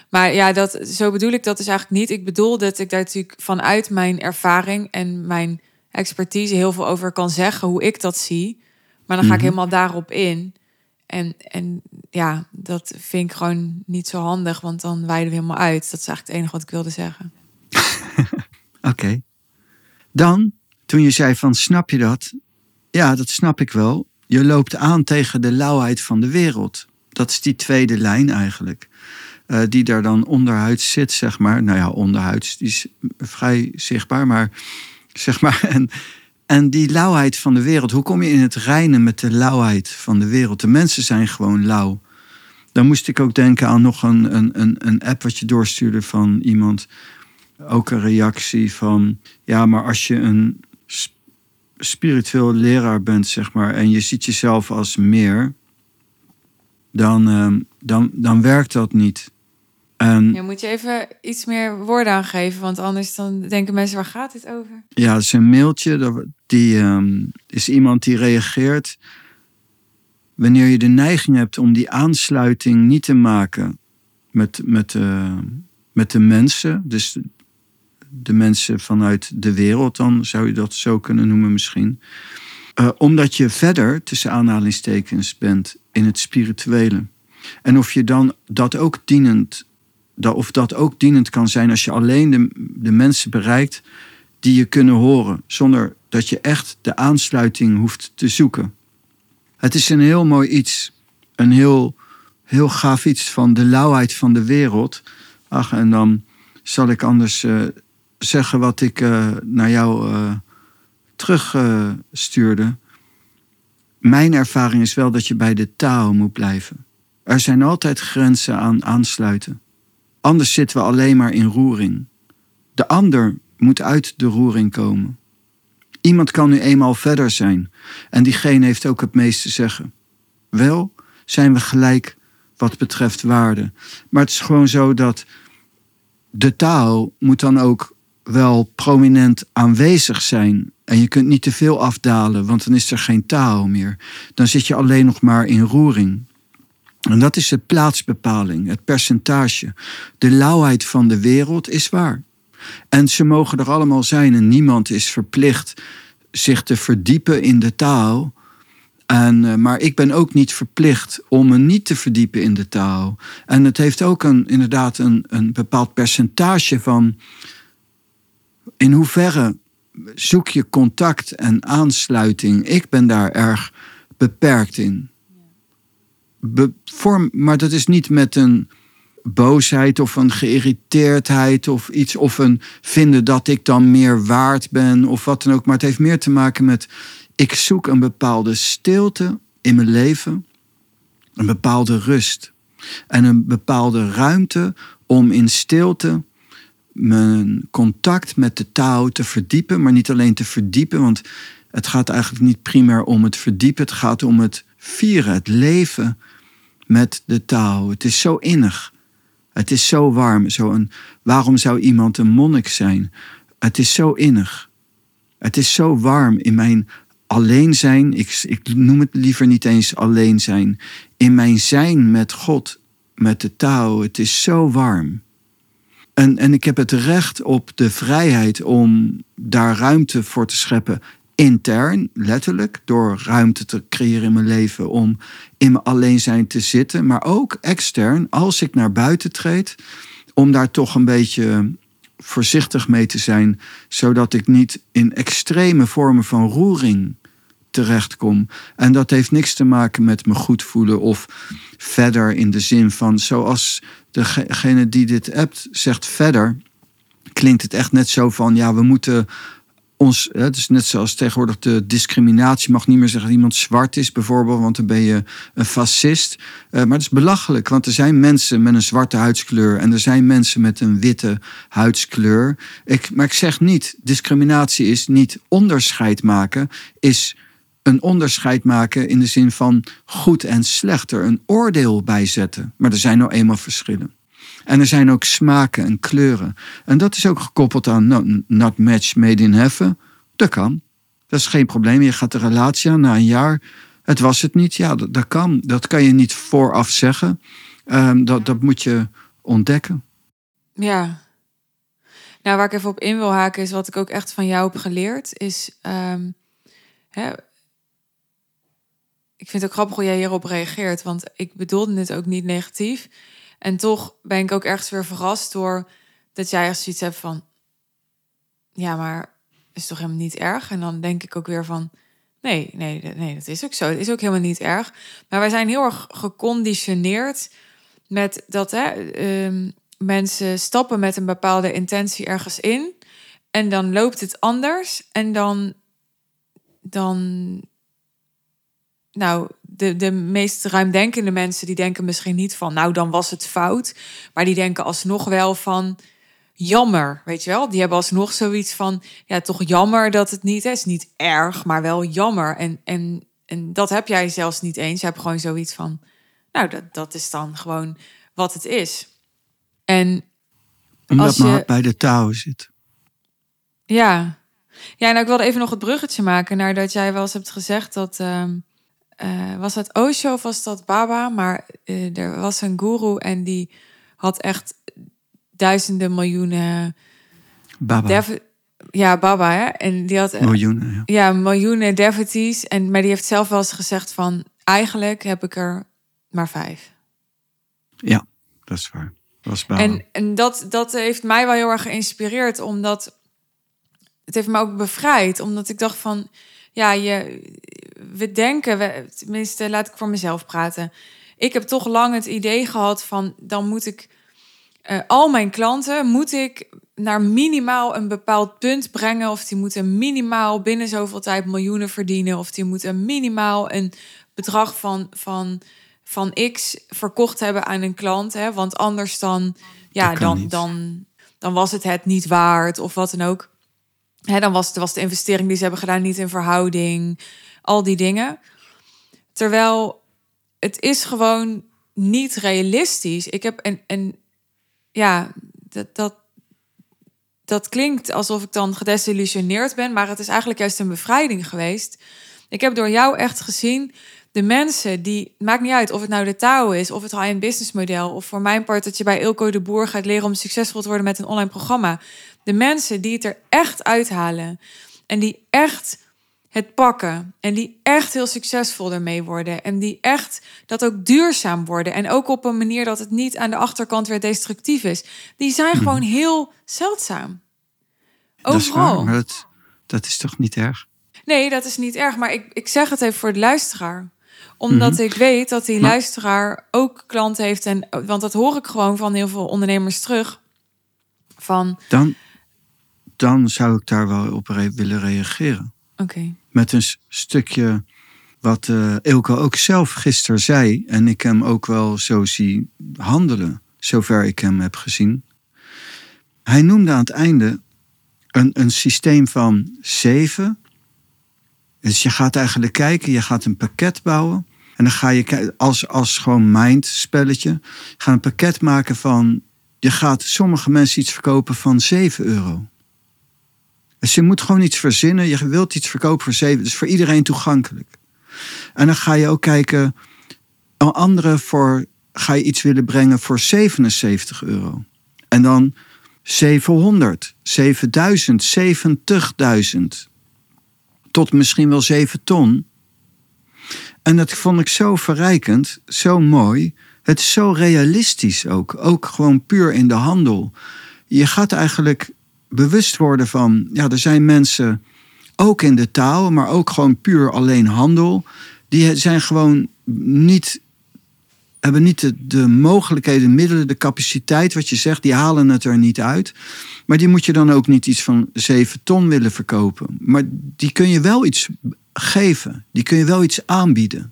maar ja, dat, zo bedoel ik dat dus eigenlijk niet. Ik bedoel dat ik daar natuurlijk vanuit mijn ervaring en mijn expertise heel veel over kan zeggen, hoe ik dat zie. Maar dan ga ik Mhm. helemaal daarop in. En, en ja, dat vind ik gewoon niet zo handig, want dan wijden we helemaal uit. Dat is eigenlijk het enige wat ik wilde zeggen. Oké. Dan, toen je zei van, snap je dat? Ja, dat snap ik wel. Je loopt aan tegen de lauwheid van de wereld. Dat is die tweede lijn eigenlijk. Eh, die daar dan onderhuids zit, zeg maar. Nou ja, onderhuids, is vrij zichtbaar, maar zeg maar. En, en die lauwheid van de wereld, hoe kom je in het reinen met de lauwheid van de wereld? De mensen zijn gewoon lauw. Dan moest ik ook denken aan nog een, een, een, app wat je doorstuurde van iemand ook een reactie van, ja, maar als je een sp- spiritueel leraar bent, zeg maar, en je ziet jezelf als meer, dan, ehm, dan, dan werkt dat niet. En Ja, moet je even iets meer woorden aangeven, want anders dan denken mensen, waar gaat dit over? ja, het is een mailtje, die ehm, is iemand die reageert wanneer je de neiging hebt om die aansluiting niet te maken met, met, eh, met de mensen, dus de mensen vanuit de wereld, dan zou je dat zo kunnen noemen misschien. Eh, omdat je verder, tussen aanhalingstekens, bent in het spirituele. En of je dan dat ook dienend, dat, of dat ook dienend kan zijn als je alleen de, de mensen bereikt die je kunnen horen, zonder dat je echt de aansluiting hoeft te zoeken. Het is een heel mooi iets, een heel, heel gaaf iets van de lauwheid van de wereld. Ach, en dan zal ik anders eh, zeggen wat ik eh, naar jou terugstuurde. Mijn ervaring is wel dat je bij de taal moet blijven. Er zijn altijd grenzen aan aansluiten. Anders zitten we alleen maar in roering. De ander moet uit de roering komen. Iemand kan nu eenmaal verder zijn en diegene heeft ook het meest te zeggen. Wel zijn we gelijk wat betreft waarde. Maar het is gewoon zo dat de taal moet dan ook wel prominent aanwezig zijn. En je kunt niet te veel afdalen, want dan is er geen taal meer. Dan zit je alleen nog maar in roering. En dat is de plaatsbepaling, het percentage. De lauwheid van de wereld is waar. En ze mogen er allemaal zijn en niemand is verplicht zich te verdiepen in de taal. En, eh, maar ik ben ook niet verplicht om me niet te verdiepen in de taal. En het heeft ook een, inderdaad een, een bepaald percentage van in hoeverre zoek je contact en aansluiting. Ik ben daar erg beperkt in. Vorm, maar dat is niet met een boosheid of een geïrriteerdheid of iets. Of een vinden dat ik dan meer waard ben of wat dan ook. Maar het heeft meer te maken met ik zoek een bepaalde stilte in mijn leven. Een bepaalde rust. En een bepaalde ruimte om in stilte mijn contact met de taal te verdiepen. Maar niet alleen te verdiepen, want het gaat eigenlijk niet primair om het verdiepen. Het gaat om het vieren, het leven met de taal. Het is zo innig. Het is zo warm. Zo een, waarom zou iemand een monnik zijn? Het is zo innig. Het is zo warm in mijn alleen zijn. Ik, ik noem het liever niet eens alleen zijn. In mijn zijn met God, met de taal. Het is zo warm. En, en ik heb het recht op de vrijheid om daar ruimte voor te scheppen. Intern, letterlijk, door ruimte te creëren in mijn leven om in mijn alleen zijn te zitten. Maar ook extern, als ik naar buiten treed, om daar toch een beetje voorzichtig mee te zijn, zodat ik niet in extreme vormen van roering terechtkom. En dat heeft niks te maken met me goed voelen of verder in de zin van zoals degene die dit appt zegt verder, klinkt het echt net zo van ja, we moeten ons, het is net zoals tegenwoordig de discriminatie mag niet meer zeggen dat iemand zwart is bijvoorbeeld, want dan ben je een fascist. Uh, maar het is belachelijk, want er zijn mensen met een zwarte huidskleur en er zijn mensen met een witte huidskleur. Ik, maar ik zeg niet, discriminatie is niet onderscheid maken, is een onderscheid maken in de zin van goed en slecht, er een oordeel bij zetten. Maar er zijn nou eenmaal verschillen. En er zijn ook smaken en kleuren. En dat is ook gekoppeld aan not, not match made in heaven. Dat kan. Dat is geen probleem. Je gaat de relatie aan na een jaar. Het was het niet. Ja, dat, kan. Dat kan je niet vooraf zeggen. Um, dat, dat moet je ontdekken. Ja. Nou, waar ik even op in wil haken is wat ik ook echt van jou heb geleerd. Is um, hè, ik vind het ook grappig hoe jij hierop reageert, want ik bedoelde het ook niet negatief. En toch ben ik ook ergens weer verrast door dat jij echt zoiets hebt van, ja, maar is toch helemaal niet erg? En dan denk ik ook weer van, nee, nee, nee, dat is ook zo. Het is ook helemaal niet erg. Maar wij zijn heel erg geconditioneerd met dat hè, um, mensen stappen met een bepaalde intentie ergens in. En dan loopt het anders. En dan, dan nou, de, de meest ruimdenkende mensen die denken misschien niet van, nou dan was het fout. Maar die denken alsnog wel van, jammer, weet je wel? Die hebben alsnog zoiets van, ja, toch jammer dat het niet is. Niet erg, maar wel jammer. En, en, en dat heb jij zelfs niet eens. Je hebt gewoon zoiets van, nou, dat, dat is dan gewoon wat het is. En Omdat als je... bij de touw zit. Ja. Ja, nou, ik wilde even nog het bruggetje maken naar dat jij wel eens hebt gezegd dat... Ehm, uh, was dat Osho of was dat Baba? Maar uh, er was een guru en die had echt duizenden miljoenen. Baba. ja, Baba, hè? En die had. Eh, miljoenen, ja. ja. miljoenen devotees. En, maar die heeft zelf wel eens gezegd van... Eigenlijk heb ik er maar vijf. Ja, dat is waar. Dat was Baba. En, en dat, dat heeft mij wel heel erg geïnspireerd, omdat... Het heeft me ook bevrijd, omdat ik dacht van ja, je, we denken, we, tenminste laat ik voor mezelf praten. Ik heb toch lang het idee gehad van dan moet ik uh, al mijn klanten moet ik naar minimaal een bepaald punt brengen. Of die moeten minimaal binnen zoveel tijd miljoenen verdienen. Of die moeten minimaal een bedrag van, van, van X verkocht hebben aan een klant. Hè? Want anders dan, ja, dan, dan, dan was het het niet waard of wat dan ook. Dan was, was de investering die ze hebben gedaan niet in verhouding. Al die dingen. Terwijl het is gewoon niet realistisch. Ik heb en, en ja, dat, dat, dat klinkt alsof ik dan gedesillusioneerd ben, maar het is eigenlijk juist een bevrijding geweest. Ik heb door jou echt gezien, de mensen die, maakt niet uit of het nou de touw is, of het high-end business model, of voor mijn part dat je bij Ilko de Boer gaat leren om succesvol te worden met een online programma. De mensen die het er echt uithalen en die echt het pakken en die echt heel succesvol ermee worden en die echt dat ook duurzaam worden en ook op een manier dat het niet aan de achterkant weer destructief is, die zijn mhm. gewoon heel zeldzaam. Overal. Dat is waar, Dat is toch niet erg? Nee, dat is niet erg. Maar ik, ik zeg het even voor de luisteraar. Omdat Mhm. ik weet dat die luisteraar ook klanten heeft. En, want dat hoor ik gewoon van heel veel ondernemers terug. Van, Dan, dan zou ik daar wel op re- willen reageren. oké. Met een stukje wat Ilko ook zelf gisteren zei. En ik hem ook wel zo zie handelen. Zover ik hem heb gezien. Hij noemde aan het einde een, een systeem van zeven. Dus je gaat eigenlijk kijken, je gaat een pakket bouwen. En dan ga je als, als gewoon mind spelletje. Ga een pakket maken van. Je gaat sommige mensen iets verkopen van 7 euro. Dus je moet gewoon iets verzinnen. Je wilt iets verkopen voor 7. Dus voor iedereen toegankelijk. En dan ga je ook kijken. Een andere voor. Ga je iets willen brengen voor 77 euro. En dan 700, 7000, 70.000. Tot misschien wel 7 ton. En dat vond ik zo verrijkend, zo mooi. Het is zo realistisch ook. Ook gewoon puur in de handel. Je gaat eigenlijk bewust worden van, ja, er zijn mensen, ook in de taal, maar ook gewoon puur alleen handel. Die zijn gewoon niet, hebben niet de, de mogelijkheden, de middelen, de capaciteit, wat je zegt, die halen het er niet uit. Maar die moet je dan ook niet iets van 7 ton willen verkopen. Maar die kun je wel iets geven. Die kun je wel iets aanbieden.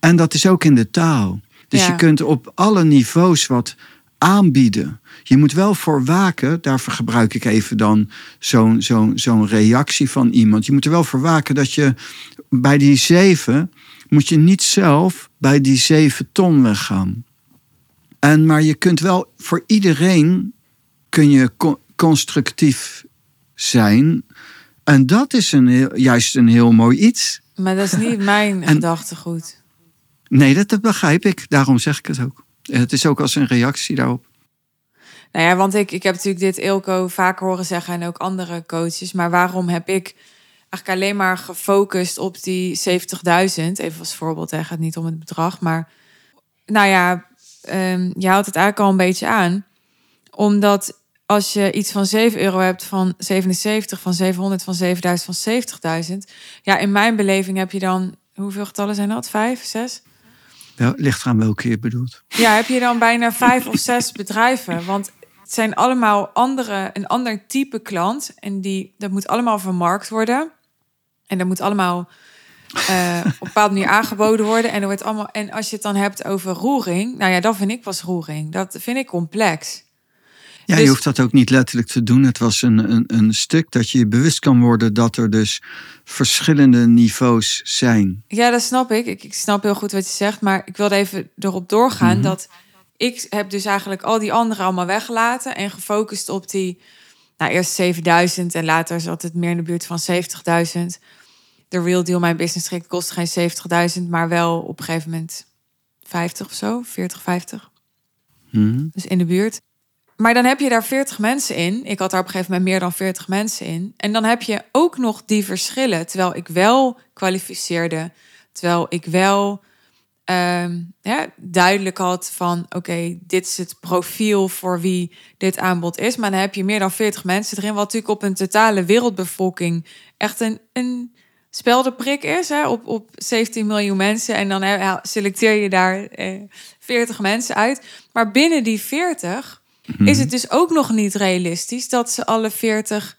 En dat is ook in de taal. Dus Ja. je kunt op alle niveaus wat aanbieden. Je moet wel voor waken, daarvoor gebruik ik even dan zo'n zo'n zo'n reactie van iemand. Je moet er wel voor waken dat je bij die zeven, moet je niet zelf bij die zeven ton weggaan. En, maar je kunt wel voor iedereen kun je co- constructief zijn. En dat is een heel, juist een heel mooi iets. Maar dat is niet mijn En- gedachtegoed. Nee, dat, dat begrijp ik. Daarom zeg ik het ook. Het is ook als een reactie daarop. Nou ja, want ik, ik heb natuurlijk dit Ilko vaker horen zeggen en ook andere coaches. Maar waarom heb ik eigenlijk alleen maar gefocust op die 70.000? Even als voorbeeld, hè, gaat niet om het bedrag. Maar nou ja, ehm, je houdt het eigenlijk al een beetje aan. Omdat als je iets van 7 euro hebt van 77, van 700, van 7000, van 70.000. Ja, in mijn beleving heb je dan, hoeveel getallen zijn dat? Vijf, zes? Wel, ligt eraan welke je bedoelt. Ja, heb je dan bijna vijf of zes bedrijven. Want het zijn allemaal andere, een ander type klant. En die, dat moet allemaal vermarkt worden. En dat moet allemaal eh, op een bepaalde manier aangeboden worden. En, er wordt allemaal, en als je het dan hebt over roering. Nou ja, dat vind ik pas roering. Dat vind ik complex. Ja, Dus- je hoeft dat ook niet letterlijk te doen. Het was een, een, een stuk dat je je bewust kan worden dat er dus verschillende niveaus zijn. Ja, dat snap ik. ik. Ik snap heel goed wat je zegt. Maar ik wilde even erop doorgaan Mhm. dat ik heb dus eigenlijk al die anderen allemaal weggelaten en gefocust op die, nou eerst 7000 en later zat het meer in de buurt van 70.000. De Real Deal, mijn business traject, kost geen 70.000, maar wel op een gegeven moment 50 of zo, 40, 50. Mhm. Dus in de buurt. Maar dan heb je daar 40 mensen in. Ik had daar op een gegeven moment meer dan 40 mensen in. En dan heb je ook nog die verschillen. Terwijl ik wel kwalificeerde. Terwijl ik wel ehm, duidelijk had van... oké, dit is het profiel voor wie dit aanbod is. Maar dan heb je meer dan 40 mensen erin... wat natuurlijk op een totale wereldbevolking echt een, een speldenprik is. Hè? Op, op 17 miljoen mensen. En dan hè, selecteer je daar eh, 40 mensen uit. Maar binnen die 40 is het dus ook nog niet realistisch dat ze alle 40,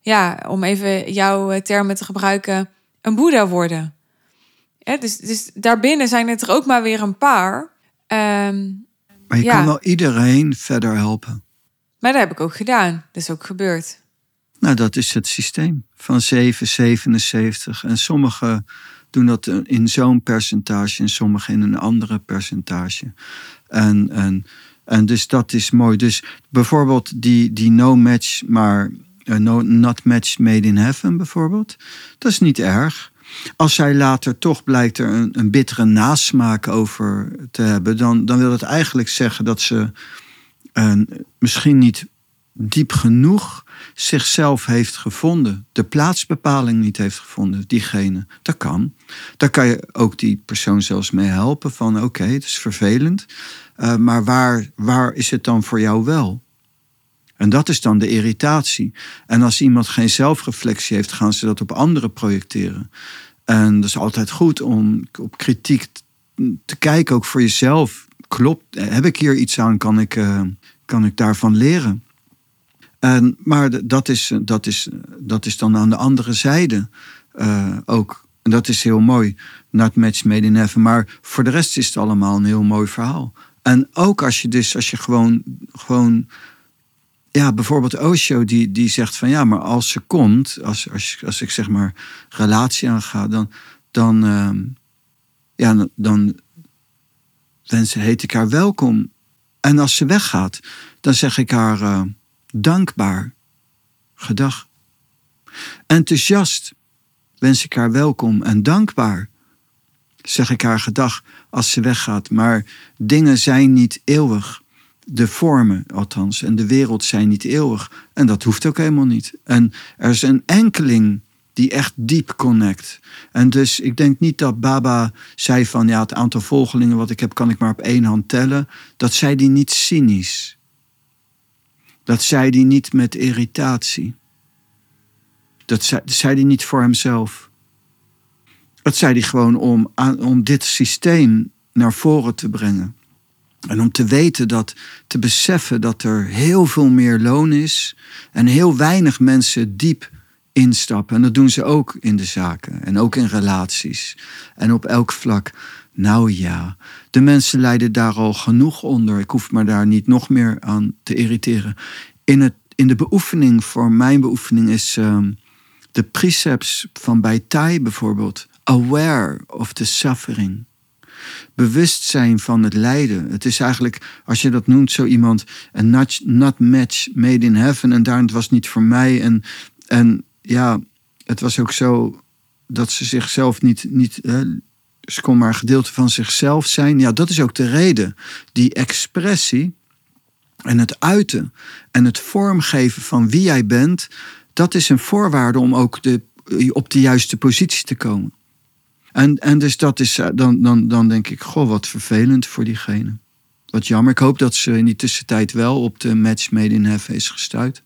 ja, om even jouw eh, termen te gebruiken, een boeddha worden. Ja, dus, dus daarbinnen zijn het er ook maar weer een paar. Ehm, Maar je Ja. kan wel iedereen verder helpen. maar dat heb ik ook gedaan. Dat is ook gebeurd. Nou, dat is het systeem van 7, 77. En sommigen doen dat in zo'n percentage en sommigen in een andere percentage. En, en, en dus dat is mooi. Dus bijvoorbeeld die, die no match, maar eh, no, not match made in heaven bijvoorbeeld. Dat is niet erg. Als zij later toch blijkt er een, een bittere nasmaak over te hebben, dan, dan wil dat eigenlijk zeggen dat ze eh, misschien niet diep genoeg zichzelf heeft gevonden. De plaatsbepaling niet heeft gevonden, diegene. Dat kan. Daar kan je ook die persoon zelfs mee helpen. Van oké, het is vervelend. Eh, maar waar, waar is het dan voor jou wel? En dat is dan de irritatie. En als iemand geen zelfreflectie heeft, gaan ze dat op anderen projecteren. En dat is altijd goed om op kritiek te kijken, ook voor jezelf. Klopt, heb ik hier iets aan? Kan ik, uh, kan ik daarvan leren? En, maar dat is, dat, is, dat is dan aan de andere zijde uh, ook. En dat is heel mooi. Not match made in heaven. Maar voor de rest is het allemaal een heel mooi verhaal. En ook als je dus, als je gewoon, gewoon ja, bijvoorbeeld Osho die, die zegt van ja, maar als ze komt, als, als, als ik zeg maar relatie aanga, dan, dan, uh, ja, dan wensen heet ik haar welkom. En als ze weggaat, dan zeg ik haar uh, dankbaar, gedag. Enthousiast wens ik haar welkom en dankbaar. Zeg ik haar gedag als ze weggaat, maar dingen zijn niet eeuwig de vormen althans en de wereld zijn niet eeuwig. En dat hoeft ook helemaal niet. En er is een enkeling die echt diep connect. En dus ik denk niet dat Baba zei van ja, het aantal volgelingen wat ik heb kan ik maar op één hand tellen. Dat zei hij niet cynisch. Dat zei hij niet met irritatie. Dat zei, hij niet voor hemzelf. Dat zei hij gewoon om, om dit systeem naar voren te brengen. En om te weten dat, te beseffen dat er heel veel meer loon is en heel weinig mensen diep instappen. En dat doen ze ook in de zaken en ook in relaties en op elk vlak. Nou ja, de mensen lijden daar al genoeg onder. Ik hoef me daar niet nog meer aan te irriteren. In, het, in de beoefening, voor mijn beoefening, is um, de precepts van bij Thai bijvoorbeeld. Aware of the suffering bewustzijn van het lijden. Het is eigenlijk, als je dat noemt, zo iemand, een not, not match made in heaven. En daar, het was niet voor mij. En, en ja, het was ook zo dat ze zichzelf niet, niet hè, ze kon maar een gedeelte van zichzelf zijn. Ja, dat is ook de reden. Die expressie en het uiten en het vormgeven van wie jij bent, dat is een voorwaarde om ook de, op de juiste positie te komen. En, en dus dat is, eh, dan, dan, dan denk ik, goh, wat vervelend voor diegene. Wat jammer. Ik hoop dat ze in die tussentijd wel op de match made in heaven is gestuurd.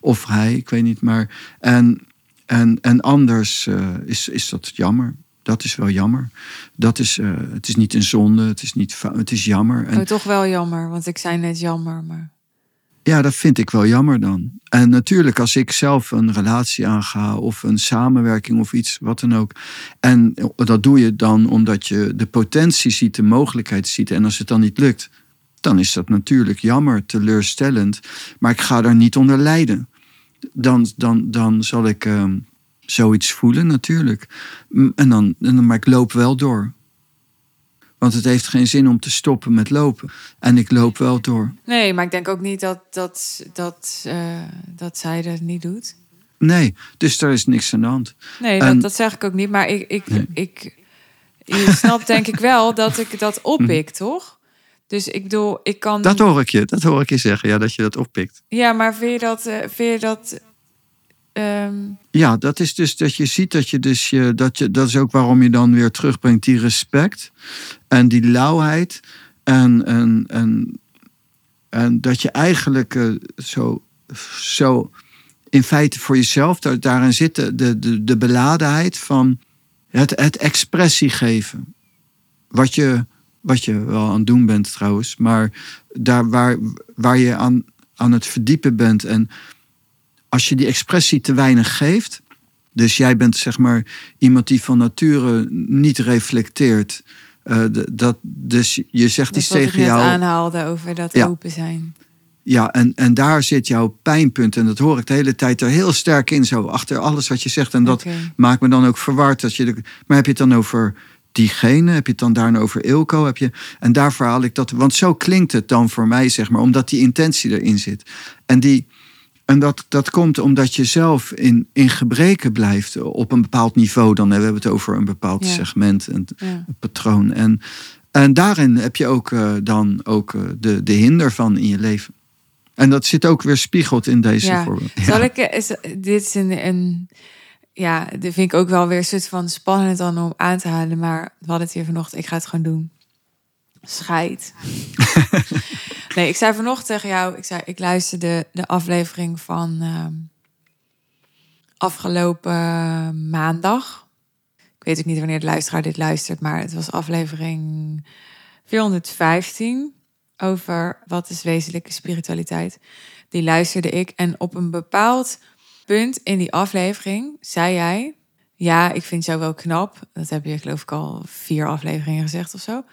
Of hij, ik weet niet. Maar, en, en, en anders uh, is, is dat jammer. Dat is wel jammer. Dat is, uh, het is niet een zonde, het is, niet, het is jammer. En, oh, toch wel jammer, want ik zei net jammer. Maar... Ja, dat vind ik wel jammer dan. En natuurlijk, als ik zelf een relatie aanga of een samenwerking of iets, wat dan ook. En dat doe je dan omdat je de potentie ziet, de mogelijkheid ziet. En als het dan niet lukt, dan is dat natuurlijk jammer, teleurstellend. Maar ik ga daar niet onder lijden. Dan, dan, dan zal ik uh, zoiets voelen, natuurlijk. En dan, dan, maar ik loop wel door. Want het heeft geen zin om te stoppen met lopen. En ik loop wel door. Nee, maar ik denk ook niet dat, dat, dat, uh, dat zij dat niet doet. Nee, dus er is niks aan de hand. Nee, dat, dat zeg ik ook niet. Maar ik, ik, ik, je snapt denk ik wel dat ik dat oppik, toch? Dus ik bedoel, ik kan. Dat hoor ik je, dat hoor ik je zeggen, ja, dat je dat oppikt. Ja, maar vind je dat, uh, vind je dat Ehm, ja, dat is dus dat je ziet dat je dus je, dat je, dat is ook waarom je dan weer terugbrengt die respect en die lauwheid. En, en, en, dat je eigenlijk uh, zo, zo in feite voor jezelf, daar, daarin zit de, de, de beladenheid van het, het expressie geven. Wat je, wat je wel aan het doen bent trouwens, maar daar waar, waar je aan, aan het verdiepen bent en als je die expressie te weinig geeft, dus jij bent zeg maar iemand die van nature niet reflecteert. Uh, dat, dus je zegt iets tegen jou. aanhaalde over dat ja. open zijn. Ja, en, en daar zit jouw pijnpunt. En dat hoor ik de hele tijd er heel sterk in, zo achter alles wat je zegt. En dat okay. maakt me dan ook verward. Dat je de, maar heb je het dan over diegene? Heb je het dan daarna over Ilko? Heb je, en daar verhaal ik dat. Want zo klinkt het dan voor mij, zeg maar, omdat die intentie erin zit. En die, en dat, dat komt omdat je zelf in, in gebreken blijft op een bepaald niveau. Dan hebben we het over een bepaald ja. segment, ja. een, patroon. En, en daarin heb je ook uh, dan ook uh, de, de hinder van in je leven. En dat zit ook weer spiegeld in deze ja. voorbeeld. Zal ik, is, dit is een, een, ja, dit vind ik ook wel weer een soort van spannend dan om aan te halen. Maar we hadden het hier vanochtend, ik ga het gewoon doen. Scheid. Nee, ik zei vanochtend tegen jou, ik zei, ik luisterde de aflevering van ehm, afgelopen maandag. Ik weet ook niet wanneer de luisteraar dit luistert, maar het was aflevering 415 over wat is wezenlijke spiritualiteit. Die luisterde ik en op een bepaald punt in die aflevering zei jij, ja, ik vind jou wel knap. Dat heb je geloof ik al vier afleveringen gezegd of zo.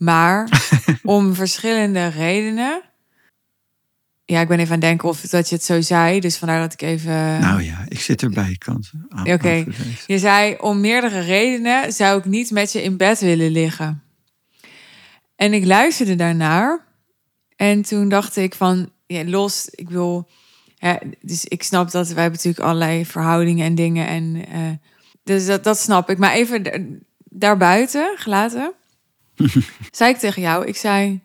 Maar om verschillende redenen. Ja, ik ben even aan het denken of dat je het zo zei. Dus vandaar dat ik even. Nou ja, ik zit erbij. Kant. Oké. Je zei om meerdere redenen zou ik niet met je in bed willen liggen. En ik luisterde daarnaar. En toen dacht ik van, ja, los, ik wil. Ja, dus ik snap dat wij hebben natuurlijk allerlei verhoudingen en dingen. En uh, dus dat, dat snap ik. Maar even daarbuiten gelaten. zei ik tegen jou, ik zei...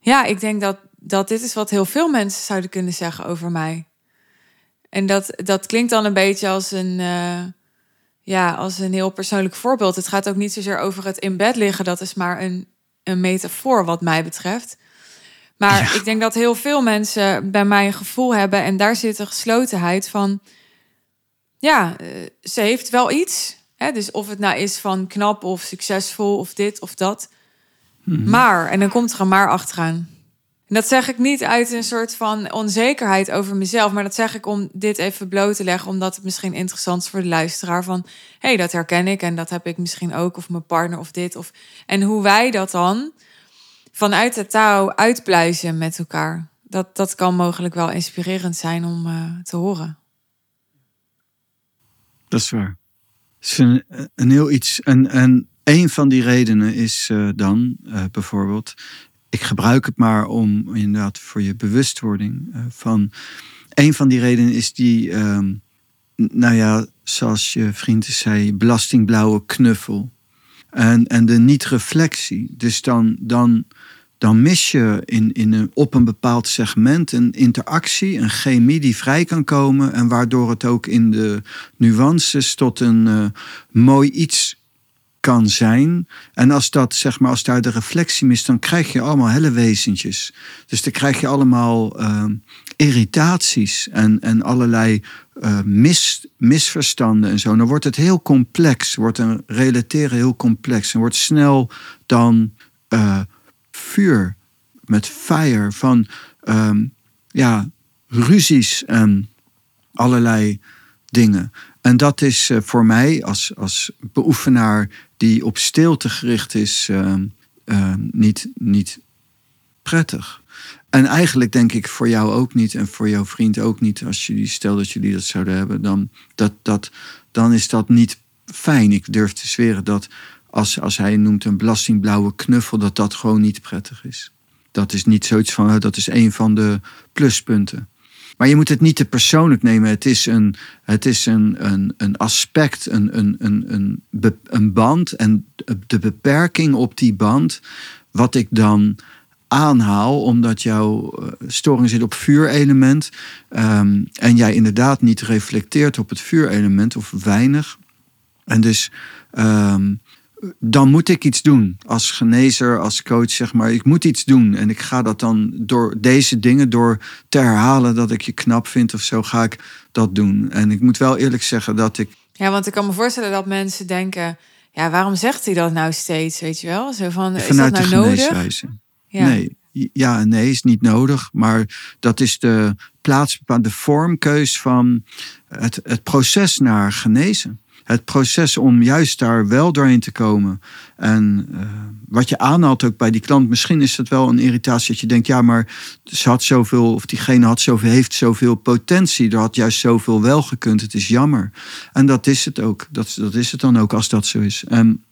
Ja, ik denk dat, dat dit is wat heel veel mensen zouden kunnen zeggen over mij. En dat, dat klinkt dan een beetje als een, uh, ja, als een heel persoonlijk voorbeeld. Het gaat ook niet zozeer over het in bed liggen. Dat is maar een, een metafoor wat mij betreft. Maar ik denk dat heel veel mensen bij mij een gevoel hebben. En daar zit een geslotenheid van... Ja, eh, ze heeft wel iets. Hè? Dus of het nou is van knap of succesvol of dit of dat. Mhm. Maar, en dan komt er een maar achteraan. En dat zeg ik niet uit een soort van onzekerheid over mezelf, maar dat zeg ik om dit even bloot te leggen, omdat het misschien interessant is voor de luisteraar van, hé, hey, dat herken ik en dat heb ik misschien ook, of mijn partner of dit. Of, en hoe wij dat dan vanuit de touw uitpluizen met elkaar. Dat, dat kan mogelijk wel inspirerend zijn om uh, te horen. Dat is waar. Is een, heel iets. En, en een van die redenen is uh, dan uh, bijvoorbeeld. Ik gebruik het maar om inderdaad voor je bewustwording uh, van. Een van die redenen is die. Ehm, nou ja, zoals je vriend zei, belastingblauwe knuffel. En, en de niet-reflectie. Dus dan, dan dan mis je in, in een, op een bepaald segment een interactie, een chemie die vrij kan komen en waardoor het ook in de nuances tot een uh, mooi iets kan zijn. En als dat, zeg maar, als daar de reflectie mist, dan krijg je allemaal helle wezentjes. Dus dan krijg je allemaal uh, irritaties en, en allerlei uh, mis, misverstanden en zo. Dan wordt het heel complex, wordt een relateren heel complex en wordt snel dan vuur, met fire van ehm, ja, ruzies en allerlei dingen. En dat is uh, voor mij als, als beoefenaar die op stilte gericht is, uh, uh, niet, niet prettig. En eigenlijk denk ik voor jou ook niet en voor jouw vriend ook niet. Als jullie, stel dat jullie dat zouden hebben, dan, dat, dat, dan is dat niet fijn. Ik durf te zweren dat als, als hij noemt een belastingblauwe knuffel, dat dat gewoon niet prettig is. Dat is niet zoiets van, dat is een van de pluspunten. Maar je moet het niet te persoonlijk nemen. Het is een, het is een, een, een aspect, een, een, een, een, een band. En de beperking op die band, wat ik dan aanhaal, omdat jouw eh, storing zit op vuurelement. Um, en jij inderdaad niet reflecteert op het vuurelement of weinig. En dus um, dan moet ik iets doen. Als genezer, als coach, zeg maar. Ik moet iets doen. En ik ga dat dan door deze dingen, door te herhalen dat ik je knap vind of zo, ga ik dat doen. En ik moet wel eerlijk zeggen dat ik. Ja, want ik kan me voorstellen dat mensen denken. Ja, waarom zegt hij dat nou steeds? Weet je wel? Zo van, is Vanuit dat nou de nodig? Ja. Nee, ja nee is niet nodig. Maar dat is de plaatsbepaalde vormkeus van het, het proces naar genezen het proces om juist daar wel doorheen te komen. En uh, wat je aanhaalt ook bij die klant, misschien is het wel een irritatie dat je denkt, ja, maar ze had zoveel, of diegene had zoveel, heeft zoveel potentie, er had juist zoveel wel gekund, het is jammer. En dat is het ook, dat, dat is het dan ook als dat zo is. En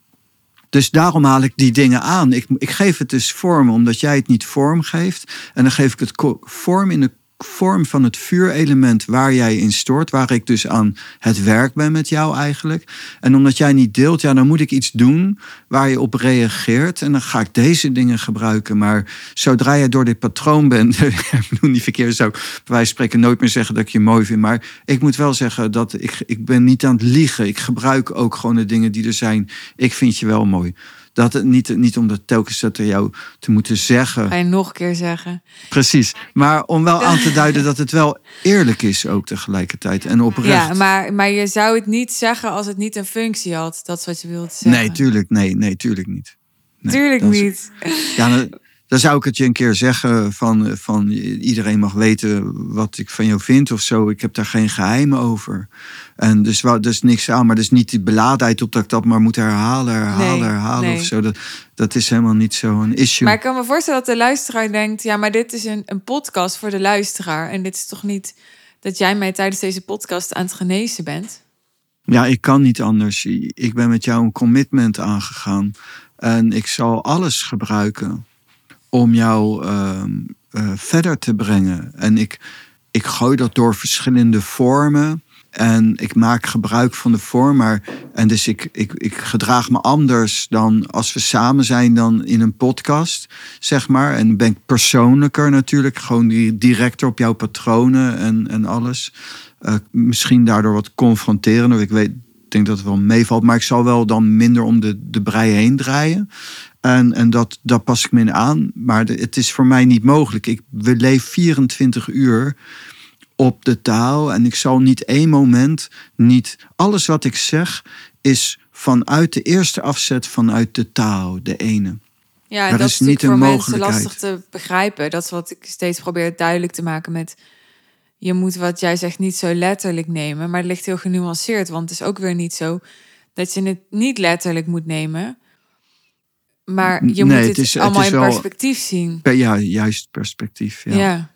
dus daarom haal ik die dingen aan. Ik, ik geef het dus vorm, omdat jij het niet vorm geeft. En dan geef ik het vorm in de vorm van het vuurelement waar jij in stort, waar ik dus aan het werk ben met jou eigenlijk. En omdat jij niet deelt, ja, dan moet ik iets doen waar je op reageert. En dan ga ik deze dingen gebruiken. Maar zodra je door dit patroon bent, ik bedoel niet verkeerd, zou wijze spreken nooit meer zeggen dat ik je mooi vind. Maar ik moet wel zeggen dat ik, ik ben niet aan het liegen. Ik gebruik ook gewoon de dingen die er zijn. Ik vind je wel mooi. Dat het niet, niet om dat telkens dat er jou te moeten zeggen. Ga je nog een keer zeggen. Precies. Maar om wel aan te duiden dat het wel eerlijk is ook tegelijkertijd. En oprecht. Ja, maar, maar je zou het niet zeggen als het niet een functie had. Dat is wat je wilt zeggen. Nee, tuurlijk. Nee, nee, tuurlijk niet. Nee, Tuurlijk is- niet. Ja, dan, dan zou ik het je een keer zeggen van, van iedereen mag weten wat ik van jou vind of zo. Ik heb daar geen geheimen over. En dus wel, dus niks aan, maar dus niet die beladenheid op dat ik dat maar moet herhalen, herhalen, Nee, herhalen nee. of zo. Dat, dat is helemaal niet zo'n issue. Maar ik kan me voorstellen dat de luisteraar denkt: ja, maar dit is een, een podcast voor de luisteraar. En dit is toch niet dat jij mij tijdens deze podcast aan het genezen bent? Ja, ik kan niet anders. Ik ben met jou een commitment aangegaan. En ik zal alles gebruiken om jou ehm, eh, verder te brengen. En ik, ik gooi dat door verschillende vormen. En ik maak gebruik van de vorm. Maar, en dus ik, ik, ik gedraag me anders dan als we samen zijn dan in een podcast, zeg maar. En ben ik persoonlijker natuurlijk. Gewoon directer op jouw patronen en, en alles. Eh, misschien daardoor wat confronterender. Ik weet, denk dat het wel meevalt. Maar ik zal wel dan minder om de, de brei heen draaien. En, en dat, dat pas ik me in aan. Maar de- het is voor mij niet mogelijk. Ik, we leven 24 uur op de taal. En ik zal niet één moment, niet alles wat ik zeg, is vanuit de eerste afzet vanuit de taal, de ene. Ja, en Er dat is niet voor mensen lastig te begrijpen. Dat is wat ik steeds probeer duidelijk te maken met... je moet wat jij zegt niet zo letterlijk nemen. Maar het ligt heel genuanceerd. Want het is ook weer niet zo dat je het niet letterlijk moet nemen. Maar je Nee, moet het is- allemaal in perspectief zien. Ja, juist perspectief. Ja. Ja.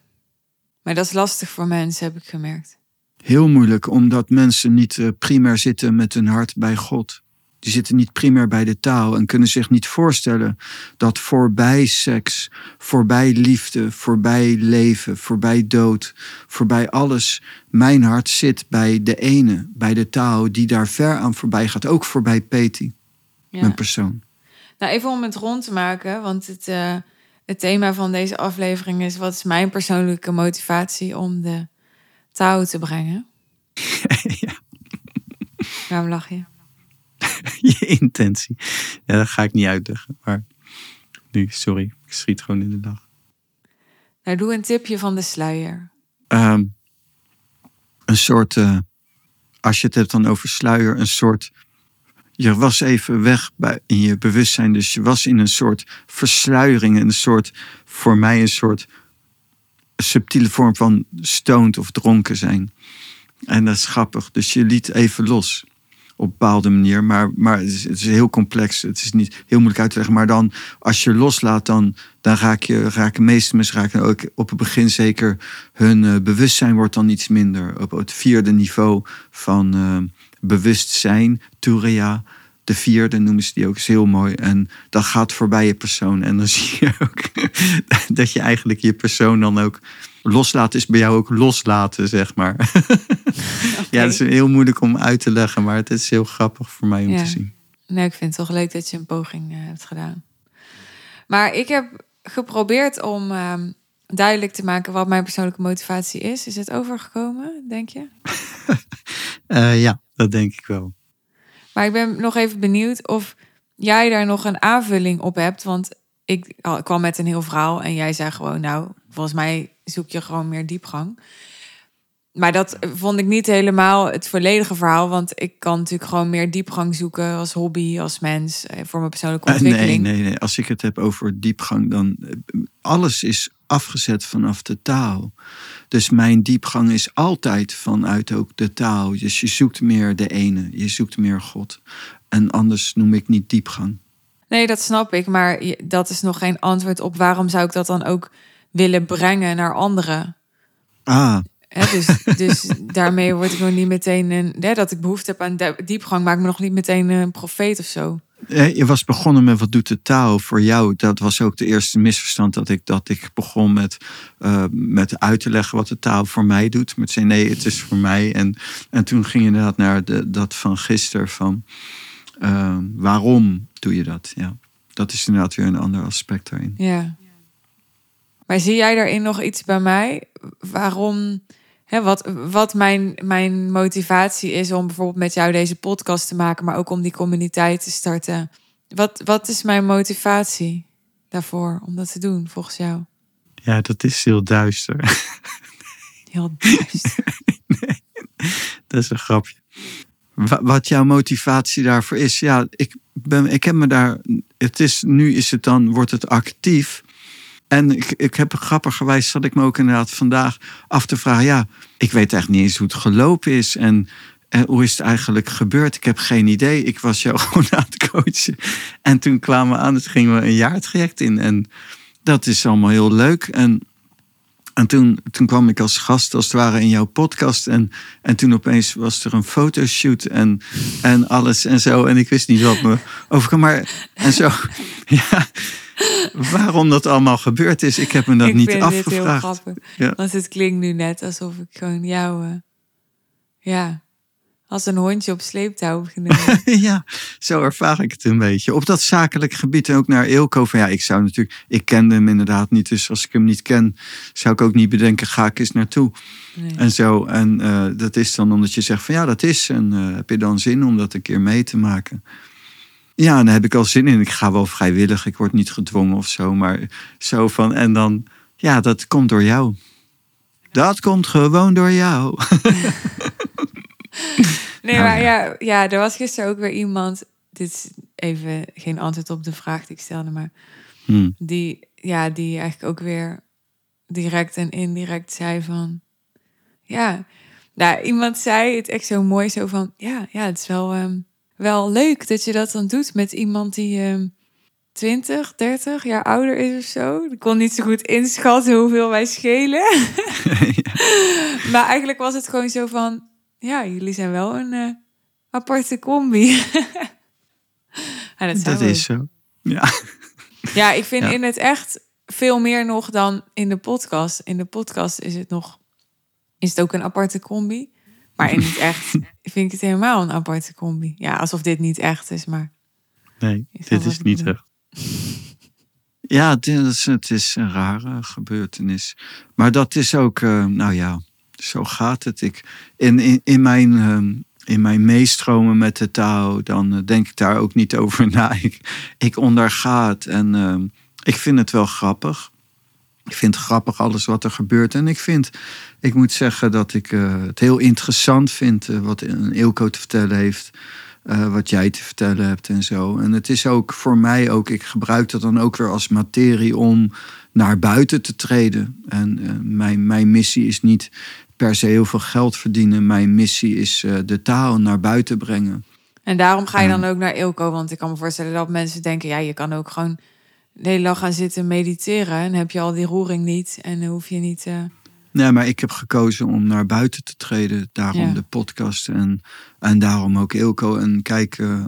Maar dat is lastig voor mensen, heb ik gemerkt. Heel moeilijk, omdat mensen niet eh, primair zitten met hun hart bij God. Die zitten niet primair bij de taal en kunnen zich niet voorstellen dat voorbij seks, voorbij liefde, voorbij leven, voorbij dood, voorbij alles, mijn hart zit bij de ene, bij de taal die daar ver aan voorbij gaat. Ook voorbij Peti, Ja. mijn persoon. Nou, even om het rond te maken, want het, eh, het thema van deze aflevering is: wat is mijn persoonlijke motivatie om de touw te brengen? ja, Waarom lach je? je intentie. Ja, dat ga ik niet uitleggen. Maar nu, sorry, ik schiet gewoon in de dag. Nou, doe een tipje van de sluier. Ehm, een soort, eh, als je het hebt dan over sluier, een soort. Je was even weg bij, in je bewustzijn, dus je was in een soort versluiering, een soort, voor mij een soort subtiele vorm van stoned of dronken zijn. En dat is grappig, dus je liet even los op een bepaalde manier, maar, maar het, is, heel complex, het is niet heel moeilijk uit te leggen, maar dan als je loslaat, dan, dan raak je, raken meeste mensen raken ook op het begin zeker hun eh, bewustzijn wordt dan iets minder. Op het vierde niveau van eh, bewustzijn, Turia, de vierde noemen ze die ook, is heel mooi. En dat gaat voorbij je persoon. En dan zie je ook dat je eigenlijk je persoon dan ook loslaat, is bij jou ook loslaten, zeg maar. Ja, dat is heel moeilijk om uit te leggen, maar het is heel grappig voor mij om Ja. te zien. Nee, ik vind het toch leuk dat je een poging eh, hebt gedaan. Maar ik heb geprobeerd om ehm, duidelijk te maken wat mijn persoonlijke motivatie is. Is het overgekomen, denk je? Eh, ja, dat denk ik wel. Maar ik ben nog even benieuwd of jij daar nog een aanvulling op hebt. Want ik kwam met een heel verhaal en jij zei gewoon, nou, volgens mij zoek je gewoon meer diepgang. Maar dat vond ik niet helemaal het volledige verhaal. Want ik kan natuurlijk gewoon meer diepgang zoeken als hobby, als mens, eh, voor mijn persoonlijke Eh, nee, ontwikkeling. nee, nee. Als ik het heb over diepgang, dan eh, alles is afgezet vanaf de taal. Dus mijn diepgang is altijd vanuit ook de taal. Dus je zoekt meer de ene, je zoekt meer God. En anders noem ik niet diepgang. Nee, dat snap ik. Maar dat is nog geen antwoord op waarom zou ik dat dan ook willen brengen naar anderen. Ah, dus, dus daarmee word ik nog niet meteen een. Dat ik behoefte heb aan diepgang, maakt me nog niet meteen een profeet of zo. Je was begonnen met wat doet de taal voor jou? Dat was ook de eerste misverstand dat ik, dat ik begon met, eh, met uit te leggen wat de taal voor mij doet. Met zei nee, het is voor mij. En, en toen ging je inderdaad naar de, dat van gisteren van eh, waarom doe je dat? Ja, dat is inderdaad weer een ander aspect daarin. Ja. Maar zie jij daarin nog iets bij mij? Waarom, hè, wat, wat mijn, mijn motivatie is om bijvoorbeeld met jou deze podcast te maken, maar ook om die communiteit te starten Wat, wat is mijn motivatie daarvoor om dat te doen, volgens jou? Ja, dat is heel duister. Heel duister. nee, dat is een grapje. Wat jouw motivatie daarvoor is, ja, ik, ben, ik heb me daar. Het is, nu is het dan, wordt het actief. En ik, ik heb grappigerwijs zat ik me ook inderdaad vandaag af te vragen. Ja, ik weet echt niet eens hoe het gelopen is. En, en hoe is het eigenlijk gebeurd? Ik heb geen idee. Ik was jou gewoon aan het coachen. En toen kwamen we aan, het gingen we een jaartraject in. En dat is allemaal heel leuk. En en toen, toen kwam ik als gast, als het ware, in jouw podcast. En, en toen opeens was er een fotoshoot en, en alles en zo. En ik wist niet wat me overkwam. Maar en zo, ja, waarom dat allemaal gebeurd is, ik heb me dat ik niet vind afgevraagd. Dit heel grappig, Ja. Want het klinkt nu net alsof ik gewoon jou, eh, ja, als een hondje op sleeptouw genomen. ja, zo ervaar ik het een beetje. Op dat zakelijk gebied en ook naar Eelco. Van ja, ik zou natuurlijk, ik kende hem inderdaad niet. Dus als ik hem niet ken, zou ik ook niet bedenken, ga ik eens naartoe. Nee. En zo. En eh, dat is dan omdat je zegt van ja, dat is. En eh, heb je dan zin om dat een keer mee te maken? Ja, en daar heb ik al zin in. Ik ga wel vrijwillig. Ik word niet gedwongen of zo. Maar zo van. En dan, ja, dat komt door jou. Dat komt gewoon door jou. Nee, Nou maar ja. ja, er was gisteren ook weer iemand. Dit is even geen antwoord op de vraag die ik stelde, maar Hm. die, ja, die eigenlijk ook weer direct en indirect zei van, ja, nou, iemand zei het echt zo mooi, zo van, ja, ja, het is wel, ehm, wel leuk dat je dat dan doet met iemand die ehm 20, 30 jaar ouder is of zo. Ik kon niet zo goed inschatten hoeveel wij schelen. Maar eigenlijk was het gewoon zo van, ja, jullie zijn wel een eh, aparte combi. ja, dat, is zo. Ja. Ja, ik vind Ja. in het echt veel meer nog dan in de podcast. In de podcast is het nog, is het ook een aparte combi. Maar in het echt vind ik het helemaal een aparte combi. Ja, alsof dit niet echt is, maar Nee, Is dit is niet echt. Ja, dit is, het is een rare gebeurtenis. Maar dat is ook, eh, nou ja, zo gaat het. Ik, in, in, in, mijn, ehm, in mijn meestromen met de taal, dan eh, denk ik daar ook niet over na. Ik, ik onderga het en ehm, ik vind het wel grappig. Ik vind het grappig alles wat er gebeurt. En ik vind, ik moet zeggen dat ik eh, het heel interessant vind eh, wat een Eelco te vertellen heeft. eh, wat jij te vertellen hebt en zo. En het is ook voor mij ook, ik gebruik dat dan ook weer als materie om naar buiten te treden. En mijn, mijn missie is niet per se heel veel geld verdienen. Mijn missie is de taal naar buiten brengen. En daarom ga je dan ook naar Ilko. Want ik kan me voorstellen dat mensen denken... ja, je kan ook gewoon de hele dag gaan zitten mediteren... en heb je al die roering niet en dan hoef je niet... eh, Nee, maar ik heb gekozen om naar buiten te treden. Daarom Ja. de podcast en, en daarom ook Ilko. En kijk, eh,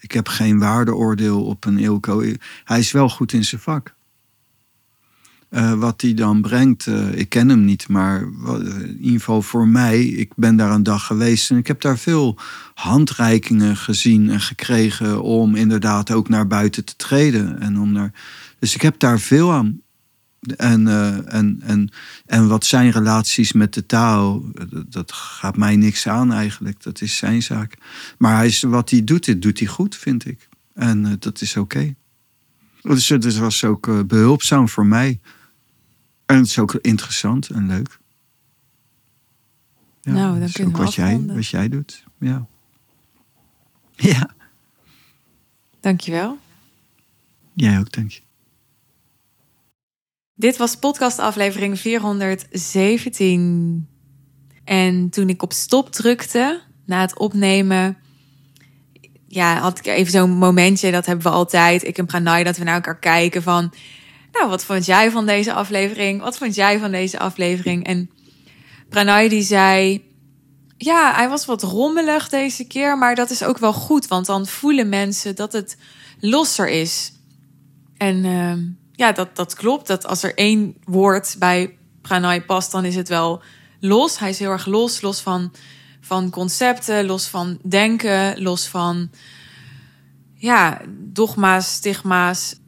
ik heb geen waardeoordeel op een Ilko. Hij is wel goed in zijn vak. Eh, wat hij dan brengt, eh, ik ken hem niet, maar wat- in ieder geval voor mij, ik ben daar een dag geweest en ik heb daar veel handreikingen gezien en gekregen om inderdaad ook naar buiten te treden. En om dus ik heb daar veel aan. En, eh, en, en, en wat zijn relaties met de taal, dat, gaat mij niks aan eigenlijk. Dat is zijn zaak. Maar hij is, wat hij doet, dit doet hij goed, vind ik. En eh, dat is oké. Dus het was ook eh, behulpzaam voor mij. En het is ook interessant en leuk. Ja, Nou, dan dat is kunnen ook wat jij, wat jij doet. Ja. Ja, Dankjewel. jij ook, denk je. Dit was podcast aflevering 417. En toen ik op stop drukte na het opnemen, ja, had ik even zo'n momentje. Dat hebben we altijd. Ik en Pranay, dat we naar elkaar kijken van, nou, wat vond jij van deze aflevering? Wat vond jij van deze aflevering? En Pranay die zei, ja, hij was wat rommelig deze keer, maar dat is ook wel goed, want dan voelen mensen dat het losser is. En ehm, ja, dat, dat klopt. Dat als er één woord bij Pranay past, dan is het wel los. Hij is heel erg los. Los van, van concepten, los van denken, los van ja, dogma's, stigma's,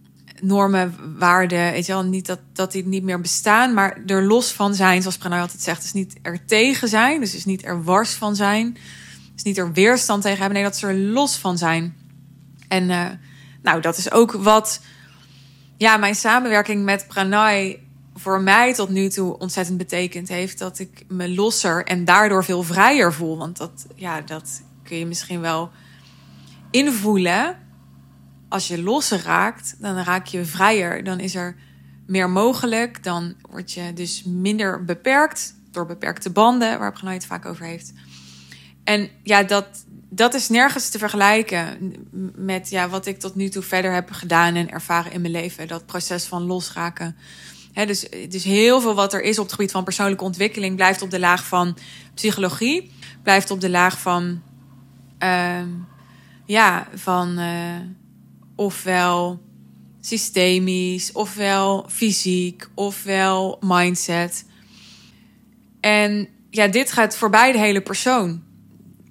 normen, waarden. Weet je wel, niet dat, dat die niet meer bestaan, maar er los van zijn, zoals Pranay altijd zegt. Dus niet er tegen zijn, dus is niet er wars van zijn. Dus niet er weerstand tegen hebben. Nee, dat ze er los van zijn. En eh, Nou, dat is ook wat ja, mijn samenwerking met Pranay voor mij tot nu toe ontzettend betekend heeft. Dat ik me losser en daardoor veel vrijer voel. Want dat, ja, dat kun je misschien wel invoelen. Als je losser raakt, dan raak je vrijer. Dan is er meer mogelijk. Dan word je dus minder beperkt door beperkte banden, waar Pranay het vaak over heeft. En ja, dat, dat is nergens te vergelijken met ja, wat ik tot nu toe verder heb gedaan en ervaren in mijn leven. Dat proces van losraken. He, dus, dus heel veel wat er is op het gebied van persoonlijke ontwikkeling blijft op de laag van psychologie, blijft op de laag van, uh, ja, van uh, ofwel systemisch, ofwel fysiek, ofwel mindset. En ja, dit gaat voorbij de hele persoon.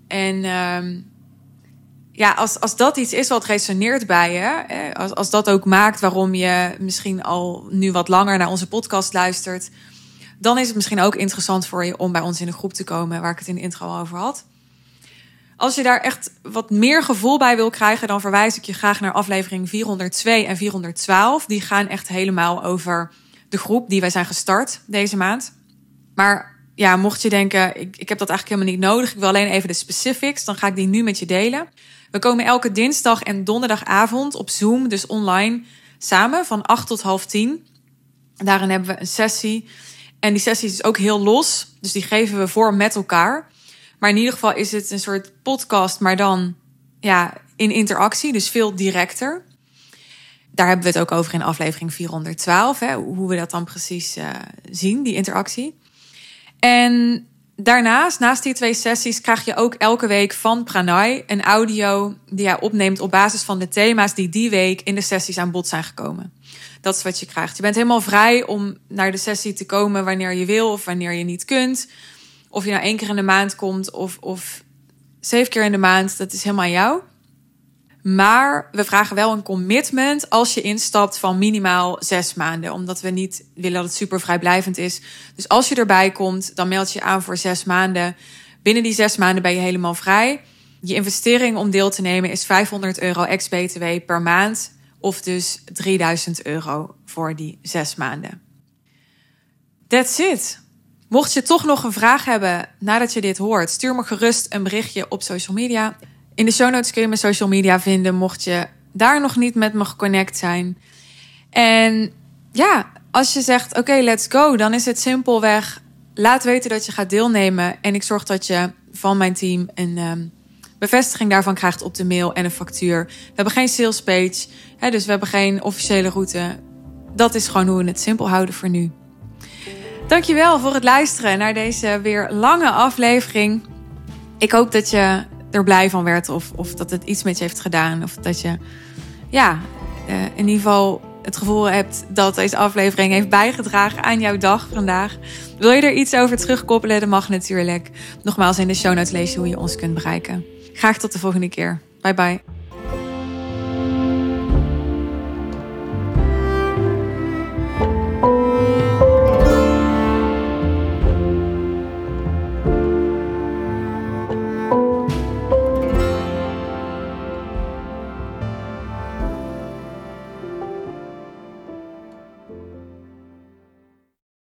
En um, ja, als, als dat iets is wat resoneert bij je, als, als dat ook maakt waarom je misschien al nu wat langer naar onze podcast luistert, dan is het misschien ook interessant voor je om bij ons in een groep te komen, waar ik het in de intro al over had. Als je daar echt wat meer gevoel bij wil krijgen, dan verwijs ik je graag naar aflevering 402 en 412. Die gaan echt helemaal over de groep die wij zijn gestart deze maand. Maar ja, mocht je denken, ik, ik heb dat eigenlijk helemaal niet nodig. Ik wil alleen even de specifics. Dan ga ik die nu met je delen. We komen elke dinsdag en donderdagavond op Zoom, dus online, samen van 8 tot half 10. Daarin hebben we een sessie. En die sessie is ook heel los. Dus die geven we voor met elkaar. Maar in ieder geval is het een soort podcast, maar dan ja, in interactie. Dus veel directer. Daar hebben we het ook over in aflevering 412. Hè, hoe we dat dan precies uh, zien, die interactie. En daarnaast, naast die twee sessies, krijg je ook elke week van Pranay een audio die hij opneemt op basis van de thema's die die week in de sessies aan bod zijn gekomen. Dat is wat je krijgt. Je bent helemaal vrij om naar de sessie te komen wanneer je wil of wanneer je niet kunt. Of je nou één keer in de maand komt of, of zeven keer in de maand, dat is helemaal jou. Maar we vragen wel een commitment als je instapt van minimaal zes maanden. Omdat we niet willen dat het super vrijblijvend is. Dus als je erbij komt, dan meld je aan voor zes maanden. Binnen die zes maanden ben je helemaal vrij. Je investering om deel te nemen is 500 euro ex-BTW per maand. Of dus 3000 euro voor die zes maanden. That's it. Mocht je toch nog een vraag hebben nadat je dit hoort, stuur me gerust een berichtje op social media. In de show notes kun je mijn social media vinden, mocht je daar nog niet met me geconnect zijn. En ja, als je zegt: oké, let's go, dan is het simpelweg. Laat weten dat je gaat deelnemen. En ik zorg dat je van mijn team een um, bevestiging daarvan krijgt op de mail en een factuur. We hebben geen sales page, hè, dus we hebben geen officiële route. Dat is gewoon hoe we het simpel houden voor nu. Dankjewel voor het luisteren naar deze weer lange aflevering. Ik hoop dat je er blij van werd. Of, of dat het iets met je heeft gedaan. Of dat je ja, uh, in ieder geval het gevoel hebt dat deze aflevering heeft bijgedragen aan jouw dag vandaag. Wil je er iets over terugkoppelen? Dat mag natuurlijk. Nogmaals, in de show notes je hoe je ons kunt bereiken. Graag tot de volgende keer. Bye bye.